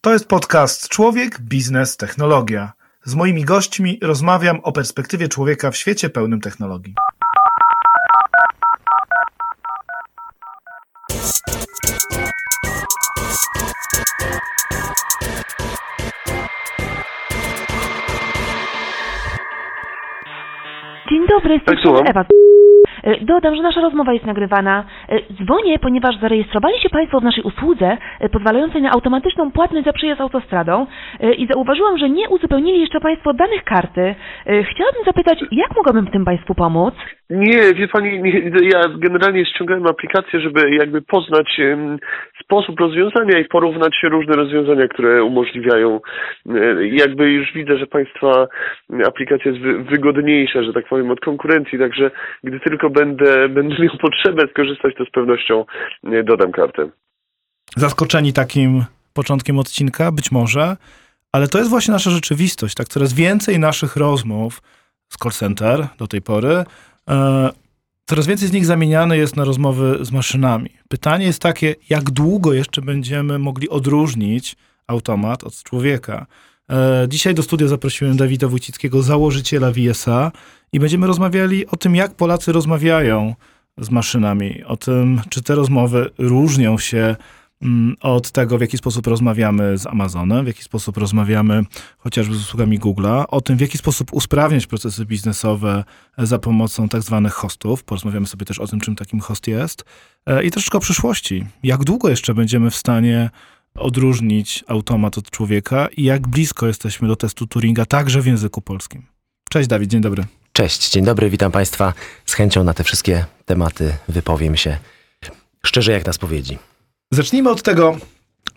To jest podcast Człowiek, Biznes, Technologia. Z moimi gośćmi rozmawiam o perspektywie człowieka w świecie pełnym technologii. Dzień dobry, Tak. Ewa. E, Dodam, że nasza rozmowa jest nagrywana. E, Dzwonię, ponieważ zarejestrowali się Państwo w naszej usłudze e, pozwalającej na automatyczną płatność za przejazd autostradą i zauważyłam, że nie uzupełnili jeszcze Państwo danych karty. Chciałabym zapytać, jak mogłabym w tym Państwu pomóc? Nie, wie pani, nie, ja generalnie ściągałem aplikację, żeby jakby poznać em, sposób rozwiązania i porównać różne rozwiązania, które umożliwiają. Jakby już widzę, że państwa aplikacja jest wy, wygodniejsza, że tak powiem, od konkurencji, także gdy tylko będę, będę miał potrzebę skorzystać, to z pewnością e, dodam kartę. Zaskoczeni takim początkiem odcinka? Być może, ale to jest właśnie nasza rzeczywistość. Tak, coraz więcej naszych rozmów z call center do tej pory, e, coraz więcej z nich zamieniane jest na rozmowy z maszynami. Pytanie jest takie, jak długo jeszcze będziemy mogli odróżnić automat od człowieka? E, Dzisiaj do studia zaprosiłem Dawida Wójcickiego, założyciela VSA i będziemy rozmawiali o tym, jak Polacy rozmawiają z maszynami, o tym, czy te rozmowy różnią się mm, od tego, w jaki sposób rozmawiamy z Amazonem, w jaki sposób rozmawiamy chociażby z usługami Google'a, o tym, w jaki sposób usprawniać procesy biznesowe za pomocą tak zwanych hostów. Porozmawiamy sobie też o tym, czym takim host jest. E, I troszeczkę o przyszłości. Jak długo jeszcze będziemy w stanie odróżnić automat od człowieka i jak blisko jesteśmy do testu Turinga, także w języku polskim. Cześć Dawid, dzień dobry. Cześć, dzień dobry, witam Państwa. Z chęcią na te wszystkie tematy wypowiem się szczerze jak na spowiedzi. Zacznijmy od tego,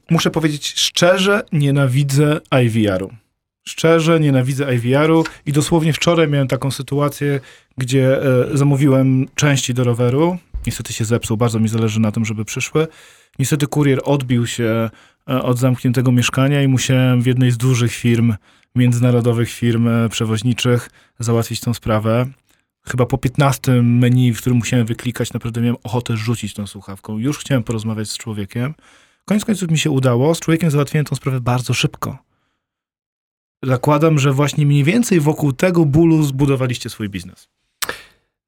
muszę powiedzieć szczerze, nienawidzę IVR-u. Szczerze nienawidzę IVR-u i dosłownie wczoraj miałem taką sytuację, gdzie e, zamówiłem części do roweru. Niestety się zepsuł, bardzo mi zależy na tym, żeby przyszły. Niestety kurier odbił się od zamkniętego mieszkania i musiałem w jednej z dużych firm, międzynarodowych firm e, przewoźniczych załatwić tę sprawę. Chyba po 15 menu, w którym musiałem wyklikać, naprawdę miałem ochotę rzucić tą słuchawką. Już chciałem porozmawiać z człowiekiem. Koniec końców mi się udało. Z człowiekiem załatwiłem tą sprawę bardzo szybko. Zakładam, że właśnie mniej więcej wokół tego bólu zbudowaliście swój biznes.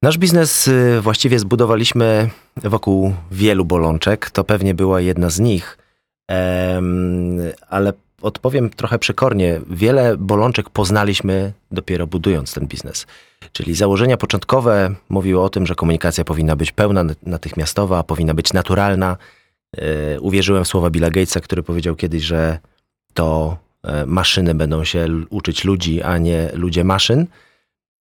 Nasz biznes y, właściwie zbudowaliśmy wokół wielu bolączek. To pewnie była jedna z nich, ale odpowiem trochę przekornie. Wiele bolączek poznaliśmy dopiero budując ten biznes. Czyli założenia początkowe mówiły o tym, że komunikacja powinna być pełna, natychmiastowa, powinna być naturalna. Y, Uwierzyłem w słowa Billa Gatesa, który powiedział kiedyś, że to e, maszyny będą się uczyć ludzi, a nie ludzie maszyn.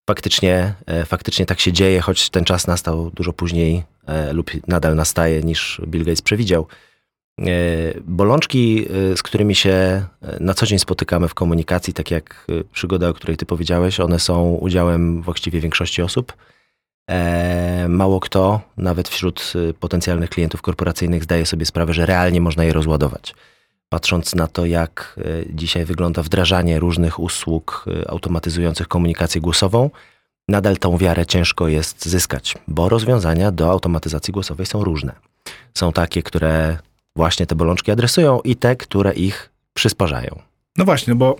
Faktycznie, e, faktycznie tak się dzieje, choć ten czas nastał dużo później e, lub nadal nastaje niż Bill Gates przewidział. E, Bolączki, e, z którymi się e, na co dzień spotykamy w komunikacji, tak jak przygoda, o której ty powiedziałeś, one są udziałem właściwie większości osób. Mało kto, nawet wśród potencjalnych klientów korporacyjnych, zdaje sobie sprawę, że realnie można je rozładować. Patrząc na to, jak dzisiaj wygląda wdrażanie różnych usług automatyzujących komunikację głosową, nadal tą wiarę ciężko jest zyskać, bo rozwiązania do automatyzacji głosowej są różne. Są takie, które właśnie te bolączki adresują i te, które ich przysparzają. No właśnie, bo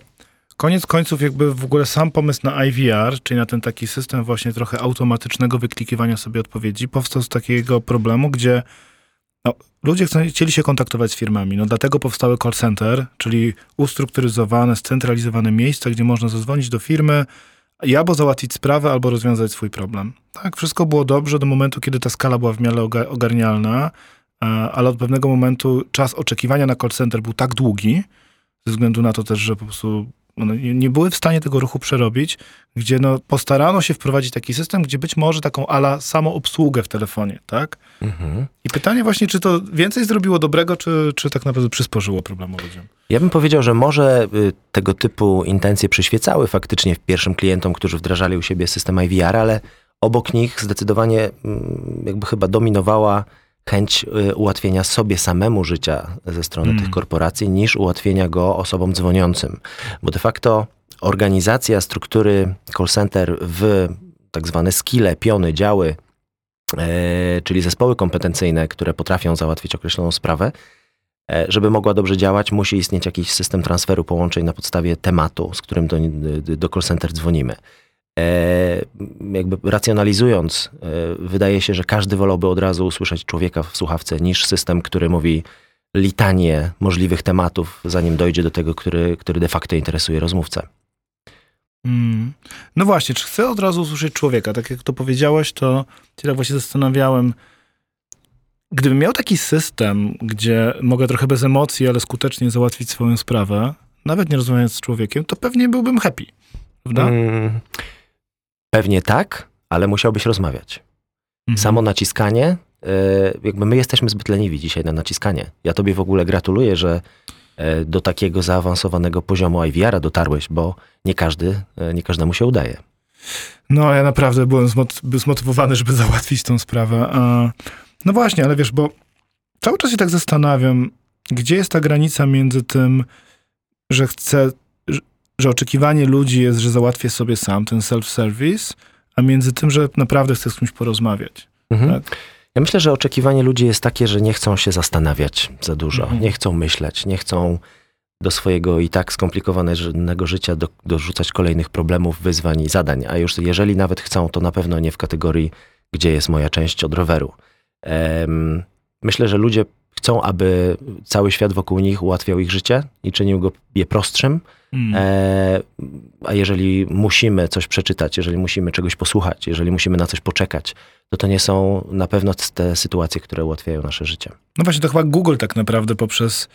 koniec końców jakby w ogóle sam pomysł na IVR, czyli na ten taki system właśnie trochę automatycznego wyklikiwania sobie odpowiedzi, powstał z takiego problemu, gdzie no, ludzie chcieli się kontaktować z firmami. No dlatego powstały call center, czyli ustrukturyzowane, scentralizowane miejsca, gdzie można zadzwonić do firmy i albo załatwić sprawę, albo rozwiązać swój problem. Tak, wszystko było dobrze do momentu, kiedy ta skala była w miarę oga- ogarnialna, ale od pewnego momentu czas oczekiwania na call center był tak długi, ze względu na to też, że po prostu one nie, nie były w stanie tego ruchu przerobić, gdzie no, postarano się wprowadzić taki system, gdzie być może taką ala samoobsługę w telefonie, tak? Mhm. I pytanie właśnie, czy to więcej zrobiło dobrego, czy, czy tak naprawdę przysporzyło problemu ludziom? Ja bym powiedział, że może y, tego typu intencje przyświecały faktycznie pierwszym klientom, którzy wdrażali u siebie system IVR, ale obok nich zdecydowanie mm, jakby chyba dominowała chęć y, ułatwienia sobie samemu życia ze strony Mm. tych korporacji, niż ułatwienia go osobom dzwoniącym. Bo de facto organizacja struktury call center w tak zwane skille, piony, działy, e, czyli zespoły kompetencyjne, które potrafią załatwić określoną sprawę, E, żeby mogła dobrze działać, musi istnieć jakiś system transferu połączeń na podstawie tematu, z którym do, do call center dzwonimy. E, jakby racjonalizując, e, wydaje się, że każdy wolałby od razu usłyszeć człowieka w słuchawce niż system, który mówi litanie możliwych tematów, zanim dojdzie do tego, który, który de facto interesuje rozmówcę. Mm. No właśnie, czy chcę od razu usłyszeć człowieka? Tak jak to powiedziałeś, to się tak właśnie zastanawiałem, Gdybym miał taki system, gdzie mogę trochę bez emocji, ale skutecznie załatwić swoją sprawę, nawet nie rozmawiając z człowiekiem, to pewnie byłbym happy. Prawda? Mm, pewnie tak, ale musiałbyś rozmawiać. Mhm. Samo naciskanie, y, jakby my jesteśmy zbyt leniwi dzisiaj na naciskanie. Ja tobie w ogóle gratuluję, że e, do takiego zaawansowanego poziomu IVR-a dotarłeś, bo nie każdy, e, nie każdemu się udaje. No, ja naprawdę byłem zmotywowany, żeby załatwić tą sprawę. No właśnie, ale wiesz, bo cały czas się tak zastanawiam, gdzie jest ta granica między tym, że chcę, że oczekiwanie ludzi jest, że załatwię sobie sam ten self-service, a między tym, że naprawdę chcę z kimś porozmawiać. Mhm. Tak? Ja myślę, że oczekiwanie ludzi jest takie, że nie chcą się zastanawiać za dużo, mhm. nie chcą myśleć, nie chcą do swojego i tak skomplikowanego życia do, dorzucać kolejnych problemów, wyzwań i zadań. A już jeżeli nawet chcą, to na pewno nie w kategorii, gdzie jest moja część od roweru. Myślę, że ludzie chcą, aby cały świat wokół nich ułatwiał ich życie i czynił go je prostszym. Mm. E, a jeżeli musimy coś przeczytać, jeżeli musimy czegoś posłuchać, jeżeli musimy na coś poczekać, to to nie są na pewno te sytuacje, które ułatwiają nasze życie. No właśnie, to chyba Google tak naprawdę poprzez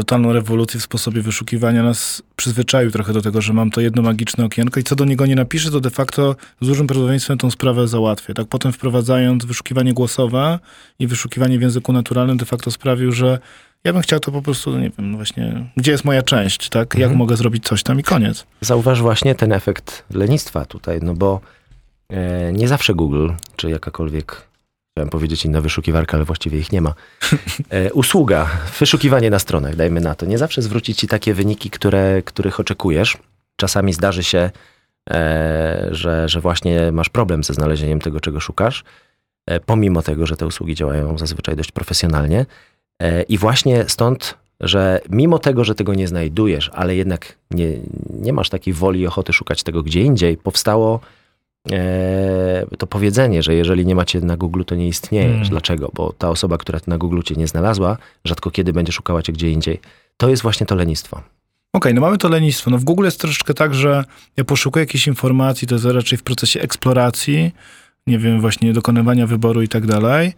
totalną rewolucję w sposobie wyszukiwania nas przyzwyczaił trochę do tego, że mam to jedno magiczne okienko i co do niego nie napiszę, to de facto z dużym prawdopodobieństwem tą sprawę załatwię. Tak potem wprowadzając wyszukiwanie głosowe i wyszukiwanie w języku naturalnym de facto sprawił, że ja bym chciał to po prostu, nie wiem, no właśnie, gdzie jest moja część, tak? Jak mhm. mogę zrobić coś tam i koniec. Zauważ właśnie ten efekt lenistwa tutaj, no bo e, nie zawsze Google, czy jakakolwiek Chciałem powiedzieć inna wyszukiwarka, ale właściwie ich nie ma. E, usługa, wyszukiwanie na stronach, dajmy na to. Nie zawsze zwróci ci takie wyniki, które, których oczekujesz. Czasami zdarzy się, e, że, że właśnie masz problem ze znalezieniem tego, czego szukasz, e, pomimo tego, że te usługi działają zazwyczaj dość profesjonalnie. E, I właśnie stąd, że mimo tego, że tego nie znajdujesz, ale jednak nie, nie masz takiej woli i ochoty szukać tego gdzie indziej, powstało to powiedzenie, że jeżeli nie macie na Google, to nie istniejesz. Hmm. Dlaczego? Bo ta osoba, która na Google cię nie znalazła, rzadko kiedy będzie szukała cię gdzie indziej. To jest właśnie to lenistwo. Okej, okay, no mamy to lenistwo. No w Google jest troszeczkę tak, że ja poszukuję jakiejś informacji, to jest raczej w procesie eksploracji, nie wiem, właśnie dokonywania wyboru i tak dalej.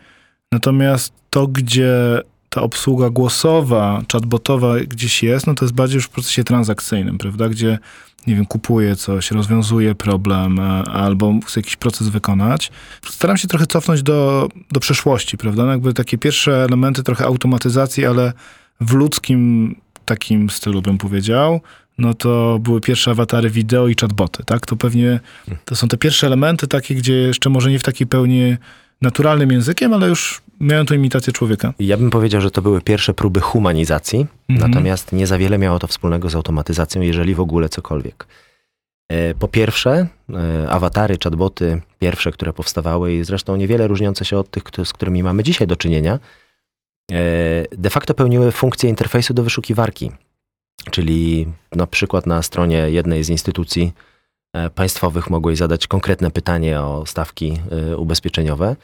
Natomiast to, gdzie ta obsługa głosowa, chatbotowa gdzieś jest, no to jest bardziej już w procesie transakcyjnym, prawda? Gdzie nie wiem, kupuję coś, rozwiązuję problem e, albo chcę jakiś proces wykonać. Staram się trochę cofnąć do, do przeszłości, prawda? No jakby takie pierwsze elementy trochę automatyzacji, ale w ludzkim takim stylu bym powiedział, no to były pierwsze awatary wideo i chatboty, tak? To pewnie to są te pierwsze elementy takie, gdzie jeszcze może nie w takiej pełni naturalnym językiem, ale już miałem to imitację człowieka. Ja bym powiedział, że to były pierwsze próby humanizacji, mhm. natomiast nie za wiele miało to wspólnego z automatyzacją, jeżeli w ogóle cokolwiek. E, po pierwsze, e, awatary, chatboty, pierwsze, które powstawały i zresztą niewiele różniące się od tych, z którymi mamy dzisiaj do czynienia, e, de facto pełniły funkcję interfejsu do wyszukiwarki. Czyli na przykład na stronie jednej z instytucji państwowych mogłeś zadać konkretne pytanie o stawki ubezpieczeniowe,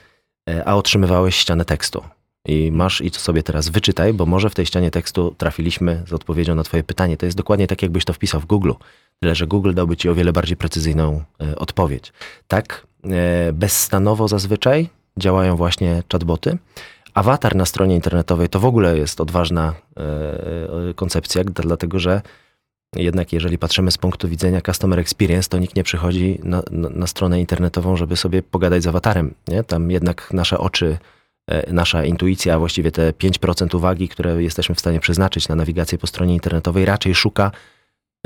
a otrzymywałeś ścianę tekstu. I masz i to sobie teraz wyczytaj, bo może w tej ścianie tekstu trafiliśmy z odpowiedzią na Twoje pytanie. To jest dokładnie tak, jakbyś to wpisał w Google. Tyle, że Google dałby Ci o wiele bardziej precyzyjną e, odpowiedź. Tak, e, bezstanowo zazwyczaj działają właśnie chatboty. Awatar na stronie internetowej to w ogóle jest odważna e, koncepcja, dlatego że jednak jeżeli patrzymy z punktu widzenia customer experience, to nikt nie przychodzi na, na, na stronę internetową, żeby sobie pogadać z awatarem. Nie? Tam jednak nasze oczy, e, nasza intuicja, a właściwie te 5% uwagi, które jesteśmy w stanie przeznaczyć na nawigację po stronie internetowej, raczej szuka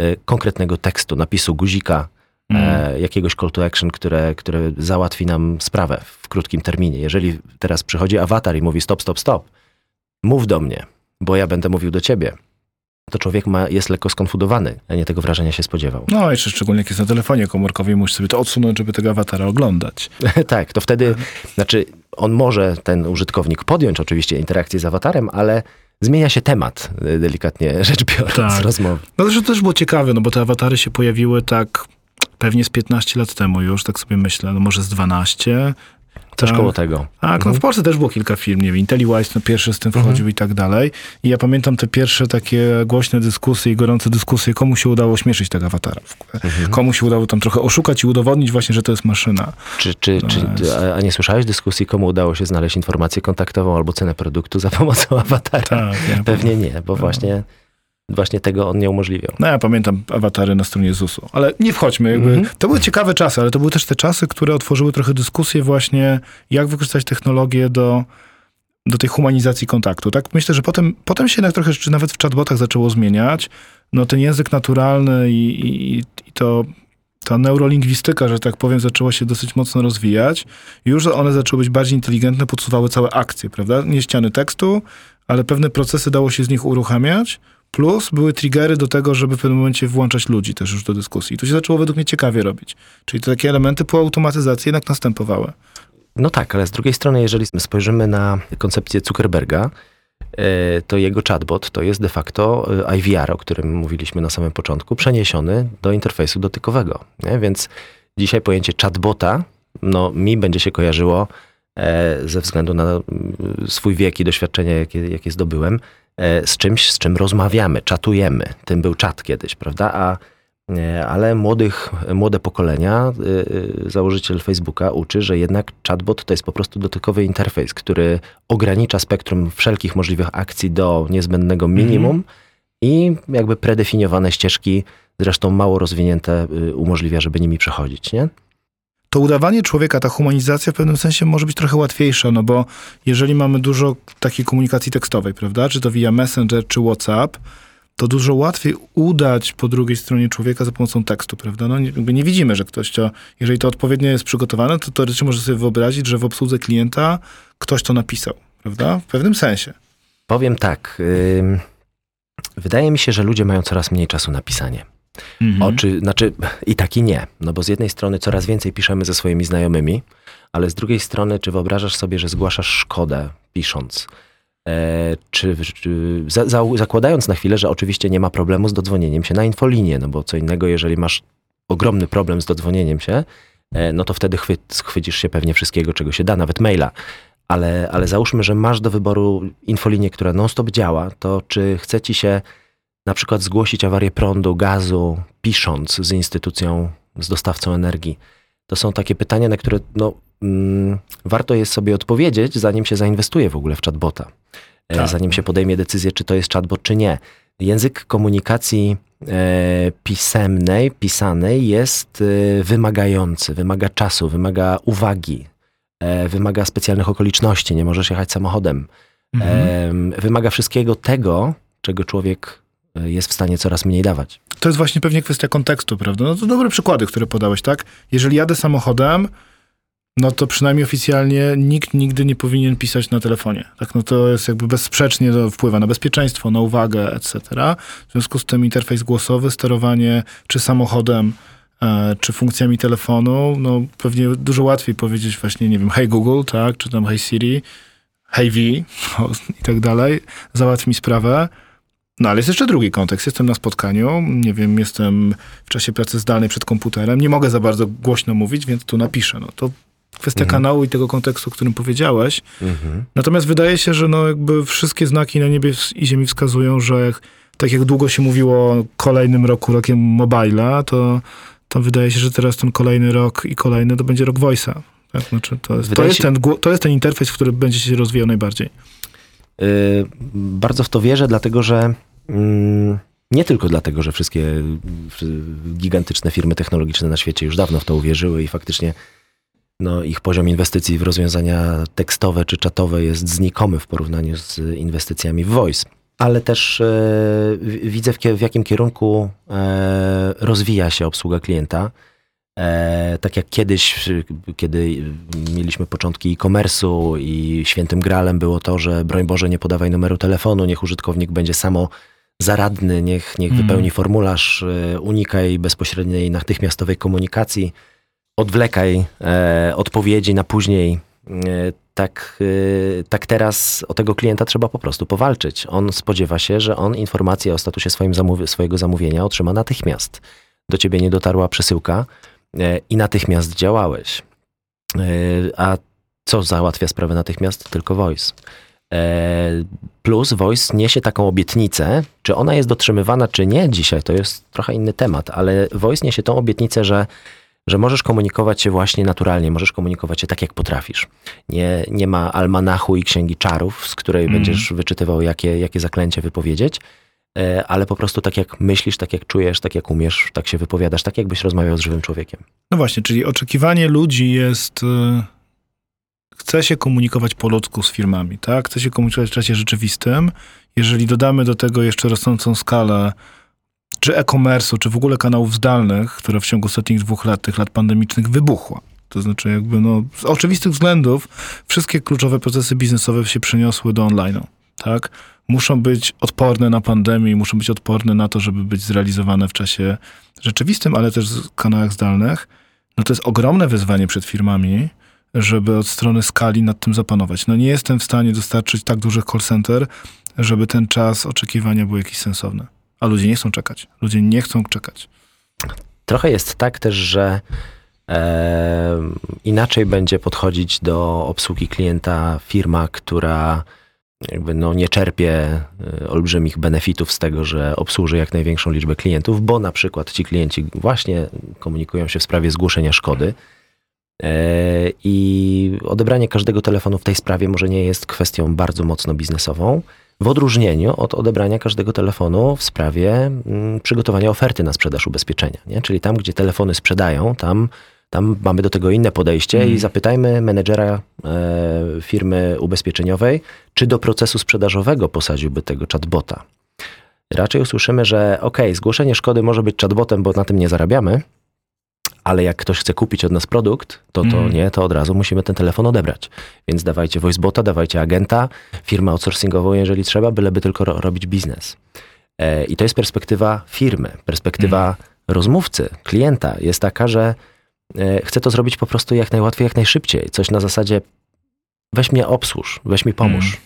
e, konkretnego tekstu, napisu guzika, mm. jakiegoś call to action, które, które załatwi nam sprawę w krótkim terminie. Jeżeli teraz przychodzi awatar i mówi stop, stop, stop, mów do mnie, bo ja będę mówił do ciebie to człowiek ma, jest lekko skonfudowany, a nie tego wrażenia się spodziewał. No, jeszcze szczególnie jak jest na telefonie komórkowym, musisz sobie to odsunąć, żeby tego awatara oglądać. tak, to wtedy, znaczy on może, ten użytkownik, podjąć oczywiście interakcję z awatarem, ale zmienia się temat, y, delikatnie rzecz biorąc, Tak. rozmowy. No to też było ciekawe, no bo te awatary się pojawiły tak pewnie z 15 lat temu już, tak sobie myślę, no może z 12. Coś Tak. koło tego. Tak, no Mhm. w Polsce też było kilka firm, nie wiem, IntelliWise no pierwszy z tym Mhm. wchodził i tak dalej. I ja pamiętam te pierwsze takie głośne dyskusje i gorące dyskusje, komu się udało śmieszyć tego awatara. Mhm. Komu się udało tam trochę oszukać i udowodnić właśnie, że to jest maszyna. Czy, czy, No czy, jest. a- a nie słyszałeś dyskusji, komu udało się znaleźć informację kontaktową albo cenę produktu za pomocą awatara? Tak, ja Pewnie nie, bo No. właśnie, właśnie tego on nie umożliwiał. No ja pamiętam awatary na stronie ZUS-u, ale nie wchodźmy. Jakby, Mhm. To były ciekawe czasy, ale to były też te czasy, które otworzyły trochę dyskusję właśnie, jak wykorzystać technologię do, do tej humanizacji kontaktu. Tak myślę, że potem, potem się jednak trochę rzeczy nawet w chatbotach zaczęło zmieniać. No ten język naturalny i, i, i to ta neurolingwistyka, że tak powiem, zaczęła się dosyć mocno rozwijać. Już one zaczęły być bardziej inteligentne, podsuwały całe akcje, prawda? Nie ściany tekstu, ale pewne procesy dało się z nich uruchamiać. Plus były triggery do tego, żeby w pewnym momencie włączać ludzi też już do dyskusji. I to się zaczęło według mnie ciekawie robić. Czyli te takie elementy po automatyzacji jednak następowały. No tak, ale z drugiej strony, jeżeli spojrzymy na koncepcję Zuckerberga, e, to jego chatbot to jest de facto e, IVR, o którym mówiliśmy na samym początku, przeniesiony do interfejsu dotykowego. Nie? Więc dzisiaj pojęcie chatbota no, mi będzie się kojarzyło e, ze względu na mm, swój wiek i doświadczenie, jakie, jakie zdobyłem, z czymś, z czym rozmawiamy, czatujemy. Tym był czat kiedyś, prawda? A nie, ale młodych, młode pokolenia, y, założyciel Facebooka uczy, że jednak chatbot to jest po prostu dotykowy interfejs, który ogranicza spektrum wszelkich możliwych akcji do niezbędnego minimum i jakby predefiniowane ścieżki, zresztą mało rozwinięte, y, umożliwia, żeby nimi przechodzić, nie? To udawanie człowieka, ta humanizacja w pewnym sensie może być trochę łatwiejsza, no bo jeżeli mamy dużo takiej komunikacji tekstowej, prawda, czy to via Messenger, czy WhatsApp, to dużo łatwiej udać po drugiej stronie człowieka za pomocą tekstu, prawda? No nie, nie widzimy, że ktoś to, jeżeli to odpowiednio jest przygotowane, to teoretycznie może sobie wyobrazić, że w obsłudze klienta ktoś to napisał, prawda? W pewnym sensie. Powiem tak, ym, wydaje mi się, że ludzie mają coraz mniej czasu na pisanie. Mhm. Oczy, znaczy i tak i nie. No bo z jednej strony coraz więcej piszemy ze swoimi znajomymi, ale z drugiej strony, czy wyobrażasz sobie, że zgłaszasz szkodę pisząc? E, czy, czy za, za, zakładając na chwilę, że oczywiście nie ma problemu z dodzwonieniem się na infolinię, no bo co innego, jeżeli masz ogromny problem z dodzwonieniem się, e, no to wtedy chwy, schwycisz się pewnie wszystkiego, czego się da, nawet maila. Ale, ale załóżmy, że masz do wyboru infolinię, która non-stop działa, to czy chce ci się na przykład zgłosić awarię prądu, gazu, pisząc z instytucją, z dostawcą energii? To są takie pytania, na które no, mm, warto jest sobie odpowiedzieć, zanim się zainwestuje w ogóle w chatbota. E, Tak. Zanim się podejmie decyzję, czy to jest chatbot, czy nie. Język komunikacji e, pisemnej, pisanej jest e, wymagający, wymaga czasu, wymaga uwagi, e, wymaga specjalnych okoliczności, nie możesz jechać samochodem. Mhm. Wymaga wszystkiego tego, czego człowiek jest w stanie coraz mniej dawać. To jest właśnie pewnie kwestia kontekstu, prawda? No to dobre przykłady, które podałeś, tak? Jeżeli jadę samochodem, no to przynajmniej oficjalnie nikt nigdy nie powinien pisać na telefonie. Tak, no to jest jakby bezsprzecznie to wpływa na bezpieczeństwo, na uwagę, etc. W związku z tym interfejs głosowy, sterowanie czy samochodem, e, czy funkcjami telefonu, no pewnie dużo łatwiej powiedzieć właśnie, nie wiem, hey Google, tak, czy tam hey Siri, hey V o, i tak dalej, załatw mi sprawę. No ale jest jeszcze drugi kontekst. Jestem na spotkaniu, nie wiem, jestem w czasie pracy zdalnej przed komputerem, nie mogę za bardzo głośno mówić, więc tu napiszę. No to kwestia Mhm. kanału i tego kontekstu, o którym powiedziałeś. Natomiast wydaje się, że no jakby wszystkie znaki na niebie i ziemi wskazują, że jak, tak jak długo się mówiło o kolejnym roku, rokiem mobile'a, to, to wydaje się, że teraz ten kolejny rok i kolejny to będzie rok voice'a. Tak? Znaczy, to, jest, to, jest ten, to jest ten interfejs, który będzie się rozwijał najbardziej. Y, Bardzo w to wierzę, dlatego że mm, nie tylko dlatego, że wszystkie gigantyczne firmy technologiczne na świecie już dawno w to uwierzyły i faktycznie no, ich poziom inwestycji w rozwiązania tekstowe czy czatowe jest znikomy w porównaniu z inwestycjami w voice. Ale też e, widzę, w, w jakim kierunku e, rozwija się obsługa klienta. E, tak jak kiedyś, kiedy mieliśmy początki e-commerce'u i świętym gralem było to, że broń Boże nie podawaj numeru telefonu, niech użytkownik będzie samo zaradny, niech, niech Mm. wypełni formularz, y, unikaj bezpośredniej natychmiastowej komunikacji, odwlekaj e, odpowiedzi na później. E, tak, y, tak teraz o tego klienta trzeba po prostu powalczyć. On spodziewa się, że on informację o statusie swoim zamówi- swojego zamówienia otrzyma natychmiast. Do ciebie nie dotarła przesyłka e, i natychmiast działałeś. E, A co załatwia sprawę natychmiast? Tylko voice. E, Plus voice niesie taką obietnicę, czy ona jest dotrzymywana, czy nie dzisiaj, to jest trochę inny temat, ale voice niesie tą obietnicę, że, że możesz komunikować się właśnie naturalnie, możesz komunikować się tak, jak potrafisz. Nie, nie ma almanachu i księgi czarów, z której Mhm. będziesz wyczytywał, jakie, jakie zaklęcie wypowiedzieć, e, ale po prostu tak, jak myślisz, tak, jak czujesz, tak, jak umiesz, tak się wypowiadasz, tak, jakbyś rozmawiał z żywym człowiekiem. No właśnie, czyli oczekiwanie ludzi jest. y, Chce się komunikować po ludzku z firmami, tak? Chce się komunikować w czasie rzeczywistym. Jeżeli dodamy do tego jeszcze rosnącą skalę czy e-commerce'u, czy w ogóle kanałów zdalnych, które w ciągu ostatnich dwóch lat, tych lat pandemicznych wybuchła. To znaczy jakby no, z oczywistych względów wszystkie kluczowe procesy biznesowe się przeniosły do online'u, tak? Muszą być odporne na pandemię, muszą być odporne na to, żeby być zrealizowane w czasie rzeczywistym, ale też w kanałach zdalnych. No to jest ogromne wyzwanie przed firmami, żeby od strony skali nad tym zapanować. No nie jestem w stanie dostarczyć tak dużych call center, żeby ten czas oczekiwania był jakiś sensowny. A ludzie nie chcą czekać. Ludzie nie chcą czekać. Trochę jest tak też, że e, inaczej będzie podchodzić do obsługi klienta firma, która jakby no nie czerpie e, olbrzymich benefitów z tego, że obsłuży jak największą liczbę klientów, bo na przykład ci klienci właśnie komunikują się w sprawie zgłoszenia szkody. E, I odebranie każdego telefonu w tej sprawie może nie jest kwestią bardzo mocno biznesową, w odróżnieniu od odebrania każdego telefonu w sprawie mm, przygotowania oferty na sprzedaż ubezpieczenia. Nie? Czyli tam, gdzie telefony sprzedają, tam, tam mamy do tego inne podejście Mhm. i zapytajmy menedżera e, firmy ubezpieczeniowej, czy do procesu sprzedażowego posadziłby tego chatbota. Raczej usłyszymy, że ok, zgłoszenie szkody może być chatbotem, bo na tym nie zarabiamy, ale jak ktoś chce kupić od nas produkt, to to Mhm. nie, to od razu musimy ten telefon odebrać. Więc dawajcie voicebota, dawajcie agenta, firmę outsourcingową, jeżeli trzeba, byleby tylko ro- robić biznes. E, I to jest perspektywa firmy, perspektywa rozmówcy, klienta jest taka, że e, chce to zrobić po prostu jak najłatwiej, jak najszybciej. Coś na zasadzie weź mnie obsłuż, weź mi pomóż.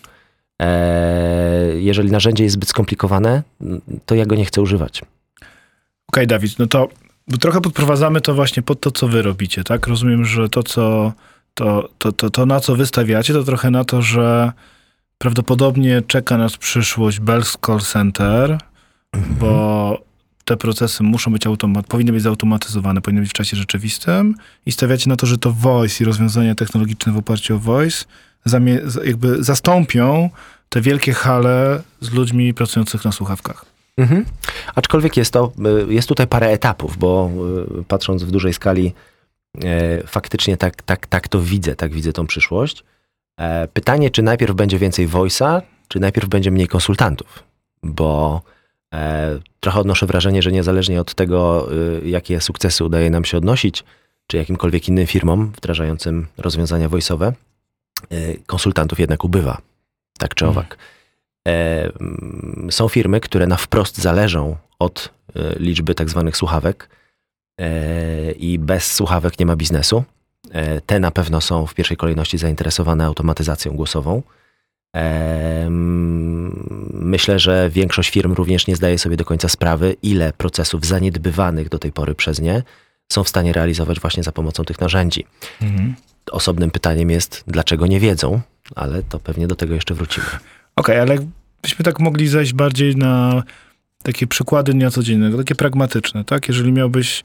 E, jeżeli narzędzie jest zbyt skomplikowane, to ja go nie chcę używać. Okej, Dawid, no to trochę podprowadzamy to właśnie pod to, co wy robicie, tak? Rozumiem, że to, co, to, to, to, to na co wy stawiacie, to trochę na to, że prawdopodobnie czeka nas przyszłość Bells Call Center, bo te procesy muszą być automat, powinny być zautomatyzowane, powinny być w czasie rzeczywistym i stawiacie na to, że to voice i rozwiązania technologiczne w oparciu o voice jakby zastąpią te wielkie hale z ludźmi pracujących na słuchawkach. Mhm. Aczkolwiek jest to, y, jest tutaj parę etapów, bo y, patrząc w dużej skali, e, faktycznie tak, tak, tak to widzę, tak widzę tą przyszłość. E, Pytanie, czy najpierw będzie więcej voice'a, czy najpierw będzie mniej konsultantów, bo trochę odnoszę wrażenie, że niezależnie od tego, y, jakie sukcesy udaje nam się odnosić, czy jakimkolwiek innym firmom wdrażającym rozwiązania voice'owe, y, konsultantów jednak ubywa, tak czy owak. E, mm, Są firmy, które na wprost zależą od e, liczby tak zwanych słuchawek e, i bez słuchawek nie ma biznesu. E, Te na pewno są w pierwszej kolejności zainteresowane automatyzacją głosową. Myślę, że większość firm również nie zdaje sobie do końca sprawy, ile procesów zaniedbywanych do tej pory przez nie są w stanie realizować właśnie za pomocą tych narzędzi. Mhm. Osobnym pytaniem jest, dlaczego nie wiedzą, ale to pewnie do tego jeszcze wrócimy. Okej, ale byśmy tak mogli zejść bardziej na takie przykłady dnia codziennego, takie pragmatyczne, tak? Jeżeli miałbyś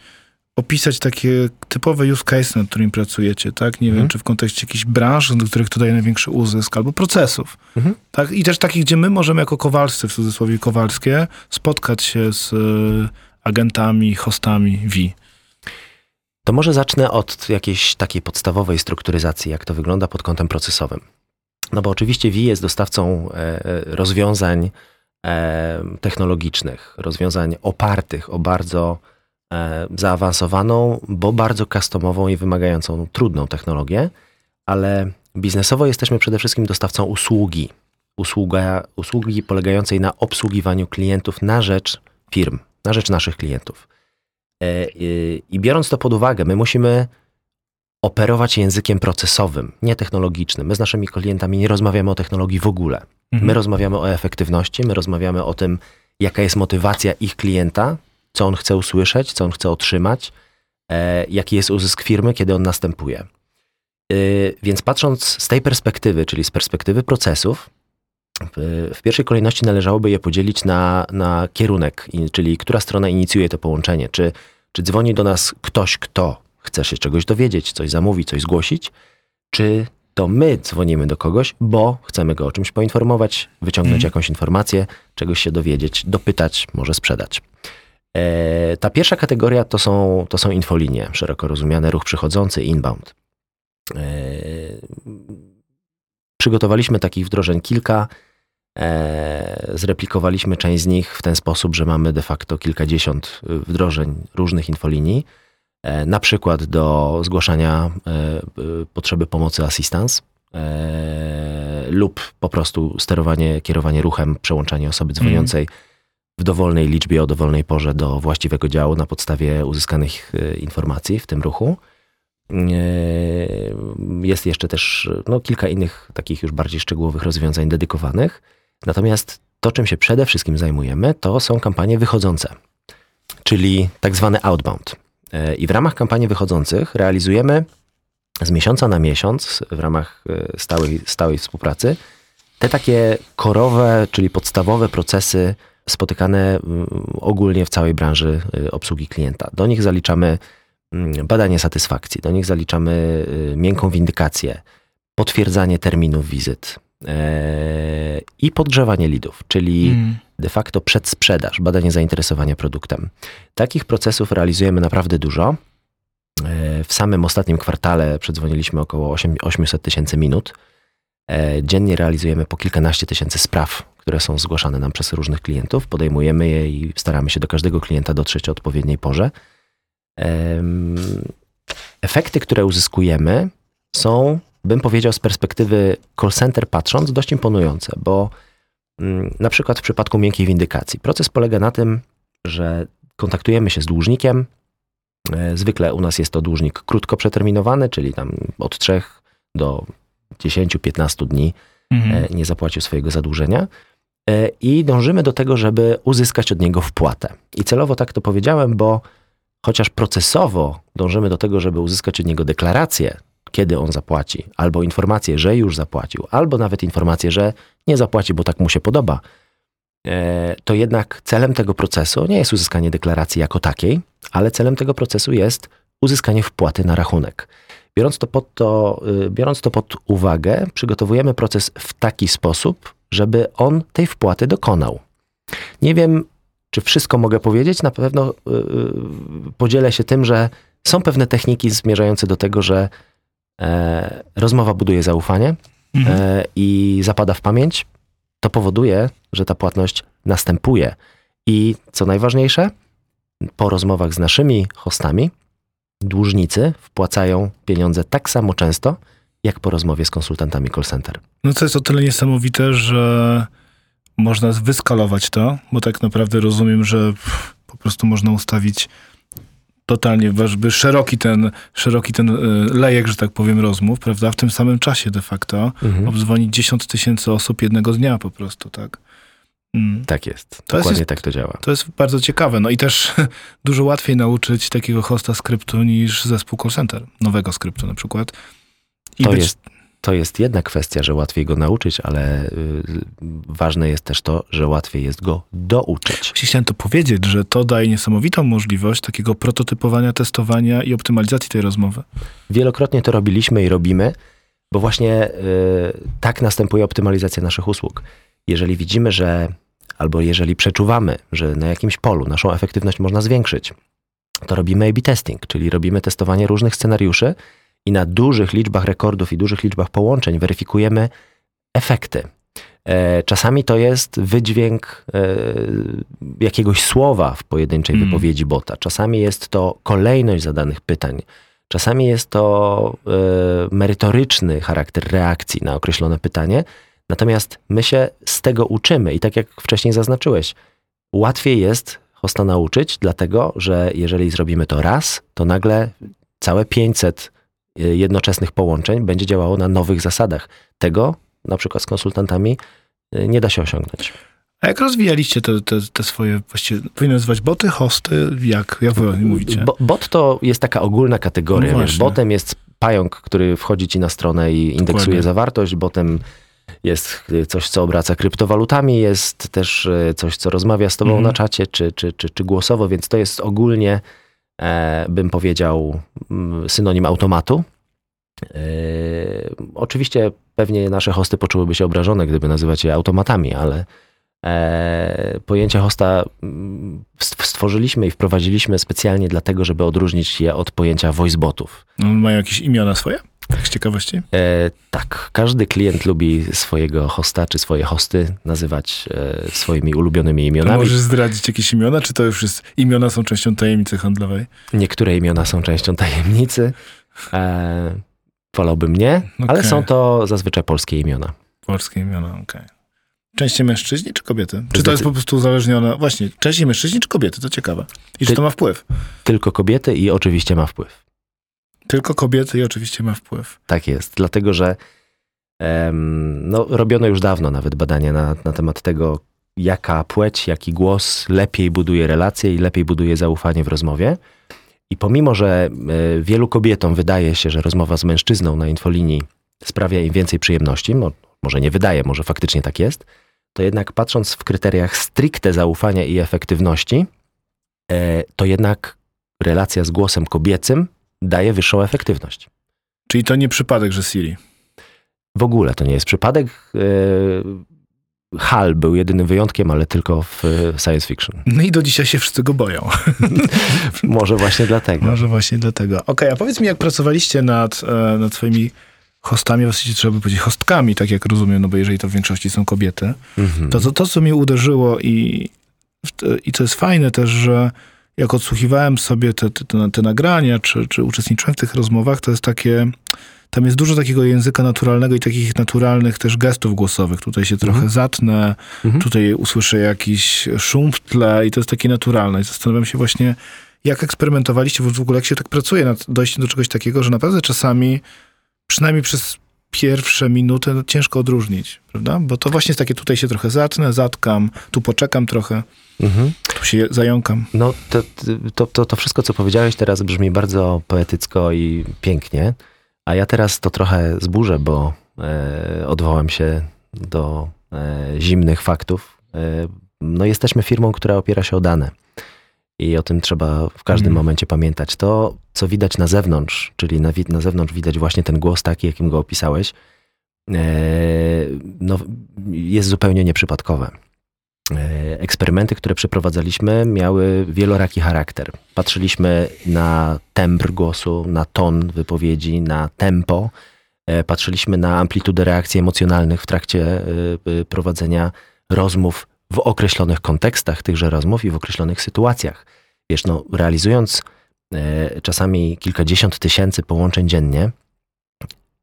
opisać takie typowe use case, nad którymi pracujecie, tak? Nie Mhm. wiem, czy w kontekście jakichś branż, do których to daje największy uzysk, albo procesów, Mhm. tak? I też takich, gdzie my możemy jako kowalscy, w cudzysłowie kowalskie, spotkać się z y, agentami, hostami VI. To może zacznę od jakiejś takiej podstawowej strukturyzacji, jak to wygląda pod kątem procesowym. No bo oczywiście VI jest dostawcą e, e, rozwiązań e, technologicznych, rozwiązań opartych o bardzo e, zaawansowaną, bo bardzo customową i wymagającą trudną technologię, ale biznesowo jesteśmy przede wszystkim dostawcą usługi. Usługa, usługi polegającej na obsługiwaniu klientów na rzecz firm, na rzecz naszych klientów. E, I biorąc to pod uwagę, my musimy operować językiem procesowym, nie technologicznym. My z naszymi klientami nie rozmawiamy o technologii w ogóle. Mhm. My rozmawiamy o efektywności, my rozmawiamy o tym, jaka jest motywacja ich klienta, co on chce usłyszeć, co on chce otrzymać, e, jaki jest uzysk firmy, kiedy on następuje. Y, Więc patrząc z tej perspektywy, czyli z perspektywy procesów, w- pierwszej kolejności należałoby je podzielić na, na kierunek, czyli która strona inicjuje to połączenie. Czy, czy dzwoni do nas ktoś, kto chce się czegoś dowiedzieć, coś zamówić, coś zgłosić, czy to my dzwonimy do kogoś, bo chcemy go o czymś poinformować, wyciągnąć Mhm. jakąś informację, czegoś się dowiedzieć, dopytać, może sprzedać. E, ta pierwsza kategoria to są, to są infolinie, szeroko rozumiane ruch przychodzący, inbound. E, przygotowaliśmy takich wdrożeń kilka. E, zreplikowaliśmy część z nich w ten sposób, że mamy de facto kilkadziesiąt y, wdrożeń różnych infolinii. Na przykład do zgłaszania y, potrzeby pomocy assistance lub po prostu sterowanie, kierowanie ruchem, przełączanie osoby dzwoniącej w dowolnej liczbie o dowolnej porze do właściwego działu na podstawie uzyskanych e, informacji w tym ruchu. E, Jest jeszcze też no, kilka innych takich już bardziej szczegółowych rozwiązań dedykowanych. Natomiast to, czym się przede wszystkim zajmujemy, to są kampanie wychodzące, czyli tak zwane outbound. E, I w ramach kampanii wychodzących realizujemy z miesiąca na miesiąc w ramach stałej, stałej współpracy te takie korowe, czyli podstawowe procesy spotykane mm, ogólnie w całej branży y, obsługi klienta. Do nich zaliczamy mm, badanie satysfakcji, do nich zaliczamy y, miękką windykację, potwierdzanie terminów wizyt e, i podgrzewanie lidów, czyli Mm. de facto przedsprzedaż, badanie zainteresowania produktem. Takich procesów realizujemy naprawdę dużo. E, W samym ostatnim kwartale przedzwoniliśmy około 8 800 tysięcy minut. E, Dziennie realizujemy po kilkanaście tysięcy spraw, które są zgłaszane nam przez różnych klientów. Podejmujemy je i staramy się do każdego klienta dotrzeć o odpowiedniej porze. Efekty, które uzyskujemy, są, bym powiedział, z perspektywy call center patrząc, dość imponujące, bo mm, na przykład w przypadku miękkiej windykacji proces polega na tym, że kontaktujemy się z dłużnikiem. E, Zwykle u nas jest to dłużnik krótko przeterminowany, czyli tam od 3 do 10-15 dni Mhm. e, nie zapłacił swojego zadłużenia. E, I dążymy do tego, żeby uzyskać od niego wpłatę. I celowo tak to powiedziałem, bo chociaż procesowo dążymy do tego, żeby uzyskać od niego deklarację, kiedy on zapłaci, albo informację, że już zapłacił, albo nawet informację, że nie zapłaci, bo tak mu się podoba, e, to jednak celem tego procesu nie jest uzyskanie deklaracji jako takiej, ale celem tego procesu jest uzyskanie wpłaty na rachunek. Biorąc to, pod to, y, biorąc to pod uwagę, przygotowujemy proces w taki sposób, żeby on tej wpłaty dokonał. Nie wiem, czy wszystko mogę powiedzieć. Na pewno y, y, podzielę się tym, że są pewne techniki zmierzające do tego, że e, rozmowa buduje zaufanie Mhm. e, i zapada w pamięć. To powoduje, że ta płatność następuje. I co najważniejsze, po rozmowach z naszymi hostami, dłużnicy wpłacają pieniądze tak samo często, jak po rozmowie z konsultantami call center. No to jest o tyle niesamowite, że można wyskalować to, bo tak naprawdę rozumiem, że po prostu można ustawić totalnie jakby szeroki ten, szeroki ten y, lejek, że tak powiem, rozmów, prawda? W tym samym czasie de facto Mhm. obdzwonić 10 tysięcy osób jednego dnia po prostu, tak? Mm. Tak jest. To jest- Dokładnie tak to działa. To jest bardzo ciekawe. No i też dużo łatwiej nauczyć takiego hosta skryptu niż zespół call center, nowego skryptu na przykład. I To być- jest, to jest jedna kwestia, że łatwiej go nauczyć, ale y, ważne jest też to, że łatwiej jest go douczyć. Właśnie chciałem to powiedzieć, że to daje niesamowitą możliwość takiego prototypowania, testowania i optymalizacji tej rozmowy. Wielokrotnie to robiliśmy i robimy, bo właśnie y, tak następuje optymalizacja naszych usług. Jeżeli widzimy, że albo jeżeli przeczuwamy, że na jakimś polu naszą efektywność można zwiększyć, to robimy A-B testing, czyli robimy testowanie różnych scenariuszy i na dużych liczbach rekordów i dużych liczbach połączeń weryfikujemy efekty. E, Czasami to jest wydźwięk e, jakiegoś słowa w pojedynczej Mm. wypowiedzi bota. Czasami jest to kolejność zadanych pytań. Czasami jest to e, merytoryczny charakter reakcji na określone pytanie. Natomiast my się z tego uczymy i tak jak wcześniej zaznaczyłeś, łatwiej jest hosta nauczyć, dlatego że jeżeli zrobimy to raz, to nagle całe 500 y, jednoczesnych połączeń będzie działało na nowych zasadach. Tego na przykład z konsultantami y, nie da się osiągnąć. A jak rozwijaliście te, te, te swoje, właściwie, powinny nazywać boty, hosty, jak, jak wy mówicie? Bo, bot to jest taka ogólna kategoria. No wiesz, botem jest pająk, który wchodzi ci na stronę i indeksuje Dokładnie. zawartość. Botem jest y, coś, co obraca kryptowalutami, jest też y, coś, co rozmawia z tobą Mhm. na czacie, czy, czy, czy, czy głosowo, więc to jest ogólnie, e, bym powiedział, mm, synonim automatu. E, oczywiście pewnie nasze hosty poczułyby się obrażone, gdyby nazywać je automatami, ale e, pojęcie hosta mm, st- stworzyliśmy i wprowadziliśmy specjalnie dlatego, żeby odróżnić je od pojęcia voicebotów. Mają jakieś imiona swoje? Tak z ciekawości? E, tak, każdy klient lubi swojego hosta czy swoje hosty nazywać e, swoimi ulubionymi imionami. możesz zdradzić jakieś imiona, czy to już jest, imiona są częścią tajemnicy handlowej? Niektóre imiona są częścią tajemnicy. E, wolałbym nie, ale Okej. są to zazwyczaj polskie imiona. Polskie imiona, okej. Częściej mężczyźni czy kobiety? Czy to jest Zdecy- po prostu uzależnione? Właśnie, częściej mężczyźni czy kobiety? To ciekawe. I czy Ty- to ma wpływ? Tylko kobiety i oczywiście ma wpływ. Tylko kobiety i oczywiście ma wpływ. Tak jest, dlatego że em, no, robiono już dawno nawet badania na, na temat tego, jaka płeć, jaki głos lepiej buduje relacje i lepiej buduje zaufanie w rozmowie. I pomimo, że e, wielu kobietom wydaje się, że rozmowa z mężczyzną na infolinii sprawia im więcej przyjemności, no, może nie wydaje, może faktycznie tak jest, to jednak patrząc w kryteriach stricte zaufania i efektywności, e, to jednak relacja z głosem kobiecym daje wyższą efektywność. Czyli to nie przypadek, że Siri. W ogóle to nie jest przypadek. E, HAL był jedynym wyjątkiem, ale tylko w e, science fiction. No i do dzisiaj się wszyscy go boją. Może właśnie dlatego. Może właśnie dlatego. Okej, a powiedz mi, jak pracowaliście nad, e, nad swoimi hostami, właściwie trzeba by powiedzieć hostkami, tak jak rozumiem, no bo jeżeli to w większości są kobiety, Mhm. to, to, to co mnie uderzyło i, i co jest fajne też, że jak odsłuchiwałem sobie te, te, te, te nagrania, czy, czy uczestniczyłem w tych rozmowach, to jest takie, tam jest dużo takiego języka naturalnego i takich naturalnych też gestów głosowych. Tutaj się trochę zatnę, Mhm. tutaj usłyszę jakiś szum w tle i to jest takie naturalne. I zastanawiam się właśnie, jak eksperymentowaliście, w ogóle jak się tak pracuje nad dojściem do czegoś takiego, że naprawdę czasami, przynajmniej przez pierwsze minuty, no, ciężko odróżnić, prawda? Bo to właśnie jest takie, tutaj się trochę zatnę, zatkam, tu poczekam trochę, Mhm. tu się zająkam. No to, to, to, to wszystko, co powiedziałeś teraz brzmi bardzo poetycko i pięknie, a ja teraz to trochę zburzę, bo e, odwołam się do e, zimnych faktów. E, no jesteśmy firmą, która opiera się o dane. I o tym trzeba w każdym Mhm. momencie pamiętać. To, co widać na zewnątrz, czyli na, na zewnątrz widać właśnie ten głos taki, jakim go opisałeś, e, no, jest zupełnie nieprzypadkowe. E, Eksperymenty, które przeprowadzaliśmy, miały wieloraki charakter. Patrzyliśmy na tembr głosu, na ton wypowiedzi, na tempo. E, Patrzyliśmy na amplitudę reakcji emocjonalnych w trakcie prowadzenia rozmów w określonych kontekstach tychże rozmów i w określonych sytuacjach. Wiesz, no, realizując e, czasami kilkadziesiąt tysięcy połączeń dziennie,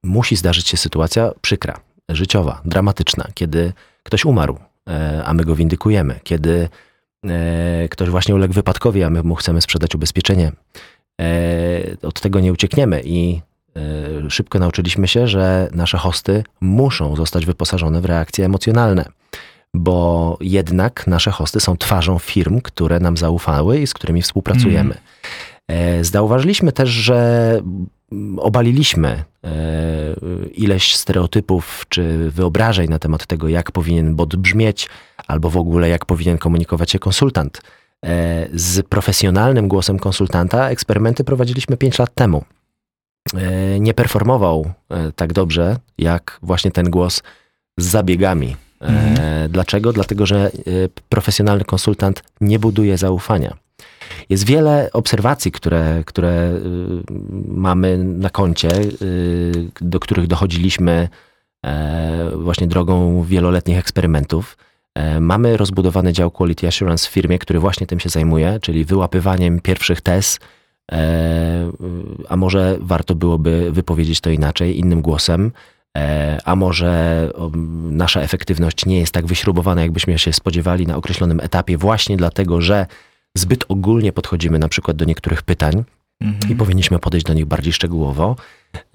musi zdarzyć się sytuacja przykra, życiowa, dramatyczna, kiedy ktoś umarł, e, a my go windykujemy, kiedy e, ktoś właśnie uległ wypadkowi, a my mu chcemy sprzedać ubezpieczenie. E, Od tego nie uciekniemy i e, szybko nauczyliśmy się, że nasze hosty muszą zostać wyposażone w reakcje emocjonalne, bo jednak nasze hosty są twarzą firm, które nam zaufały i z którymi współpracujemy. E, Zauważyliśmy też, że mm, obaliliśmy e, ileś stereotypów czy wyobrażeń na temat tego, jak powinien bot brzmieć, albo w ogóle jak powinien komunikować się konsultant. E, Z profesjonalnym głosem konsultanta eksperymenty prowadziliśmy 5 lat temu. Nie performował tak dobrze, jak właśnie ten głos z zabiegami. E, Mhm. Dlaczego? Dlatego, że e, profesjonalny konsultant nie buduje zaufania. Jest wiele obserwacji, które, które y, mamy na koncie, y, do których dochodziliśmy e, właśnie drogą wieloletnich eksperymentów. E, Mamy rozbudowany dział Quality Assurance w firmie, który właśnie tym się zajmuje, czyli wyłapywaniem pierwszych tez, e, a może warto byłoby wypowiedzieć to inaczej, innym głosem, e, a może o, nasza efektywność nie jest tak wyśrubowana, jakbyśmy się spodziewali na określonym etapie, właśnie dlatego, że zbyt ogólnie podchodzimy na przykład do niektórych pytań i Mhm. powinniśmy podejść do nich bardziej szczegółowo.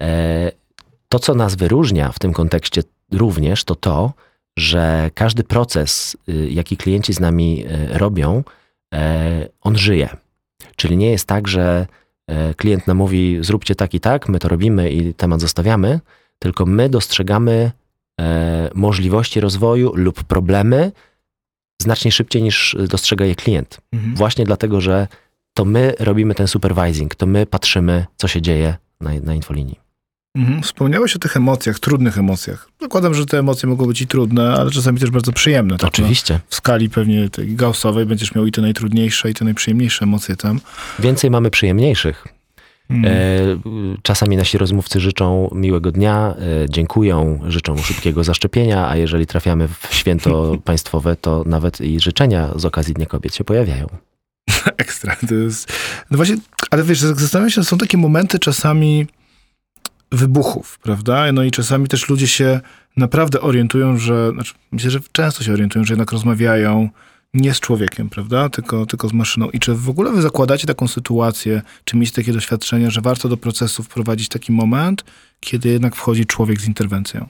E, to, co nas wyróżnia w tym kontekście również, to to, że każdy proces, y, jaki klienci z nami y, robią, e, on żyje. Czyli nie jest tak, że e, klient nam mówi, zróbcie tak i tak, my to robimy i temat zostawiamy, tylko my dostrzegamy e, możliwości rozwoju lub problemy znacznie szybciej niż dostrzega je klient. Mhm. Właśnie dlatego, że to my robimy ten supervising, to my patrzymy, co się dzieje na, na infolinii. Mhm. Wspomniałeś o tych emocjach, trudnych emocjach. Zakładam, że te emocje mogą być i trudne, ale czasami też bardzo przyjemne. Tak? Oczywiście. No, w skali pewnie tej gaussowej będziesz miał i te najtrudniejsze, i te najprzyjemniejsze emocje tam. Więcej mamy przyjemniejszych. Mhm. E, czasami nasi rozmówcy życzą miłego dnia, e, dziękują, życzą szybkiego zaszczepienia, a jeżeli trafiamy w święto państwowe, to nawet i życzenia z okazji Dnia Kobiet się pojawiają. Ekstra. To jest... No właśnie, ale wiesz, zastanawiam się, są takie momenty czasami wybuchów, prawda? No i czasami też ludzie się naprawdę orientują, że, znaczy myślę, że często się orientują, że jednak rozmawiają nie z człowiekiem, prawda? Tylko, tylko z maszyną. I czy w ogóle wy zakładacie taką sytuację, czy mieliście takie doświadczenia, że warto do procesu wprowadzić taki moment, kiedy jednak wchodzi człowiek z interwencją?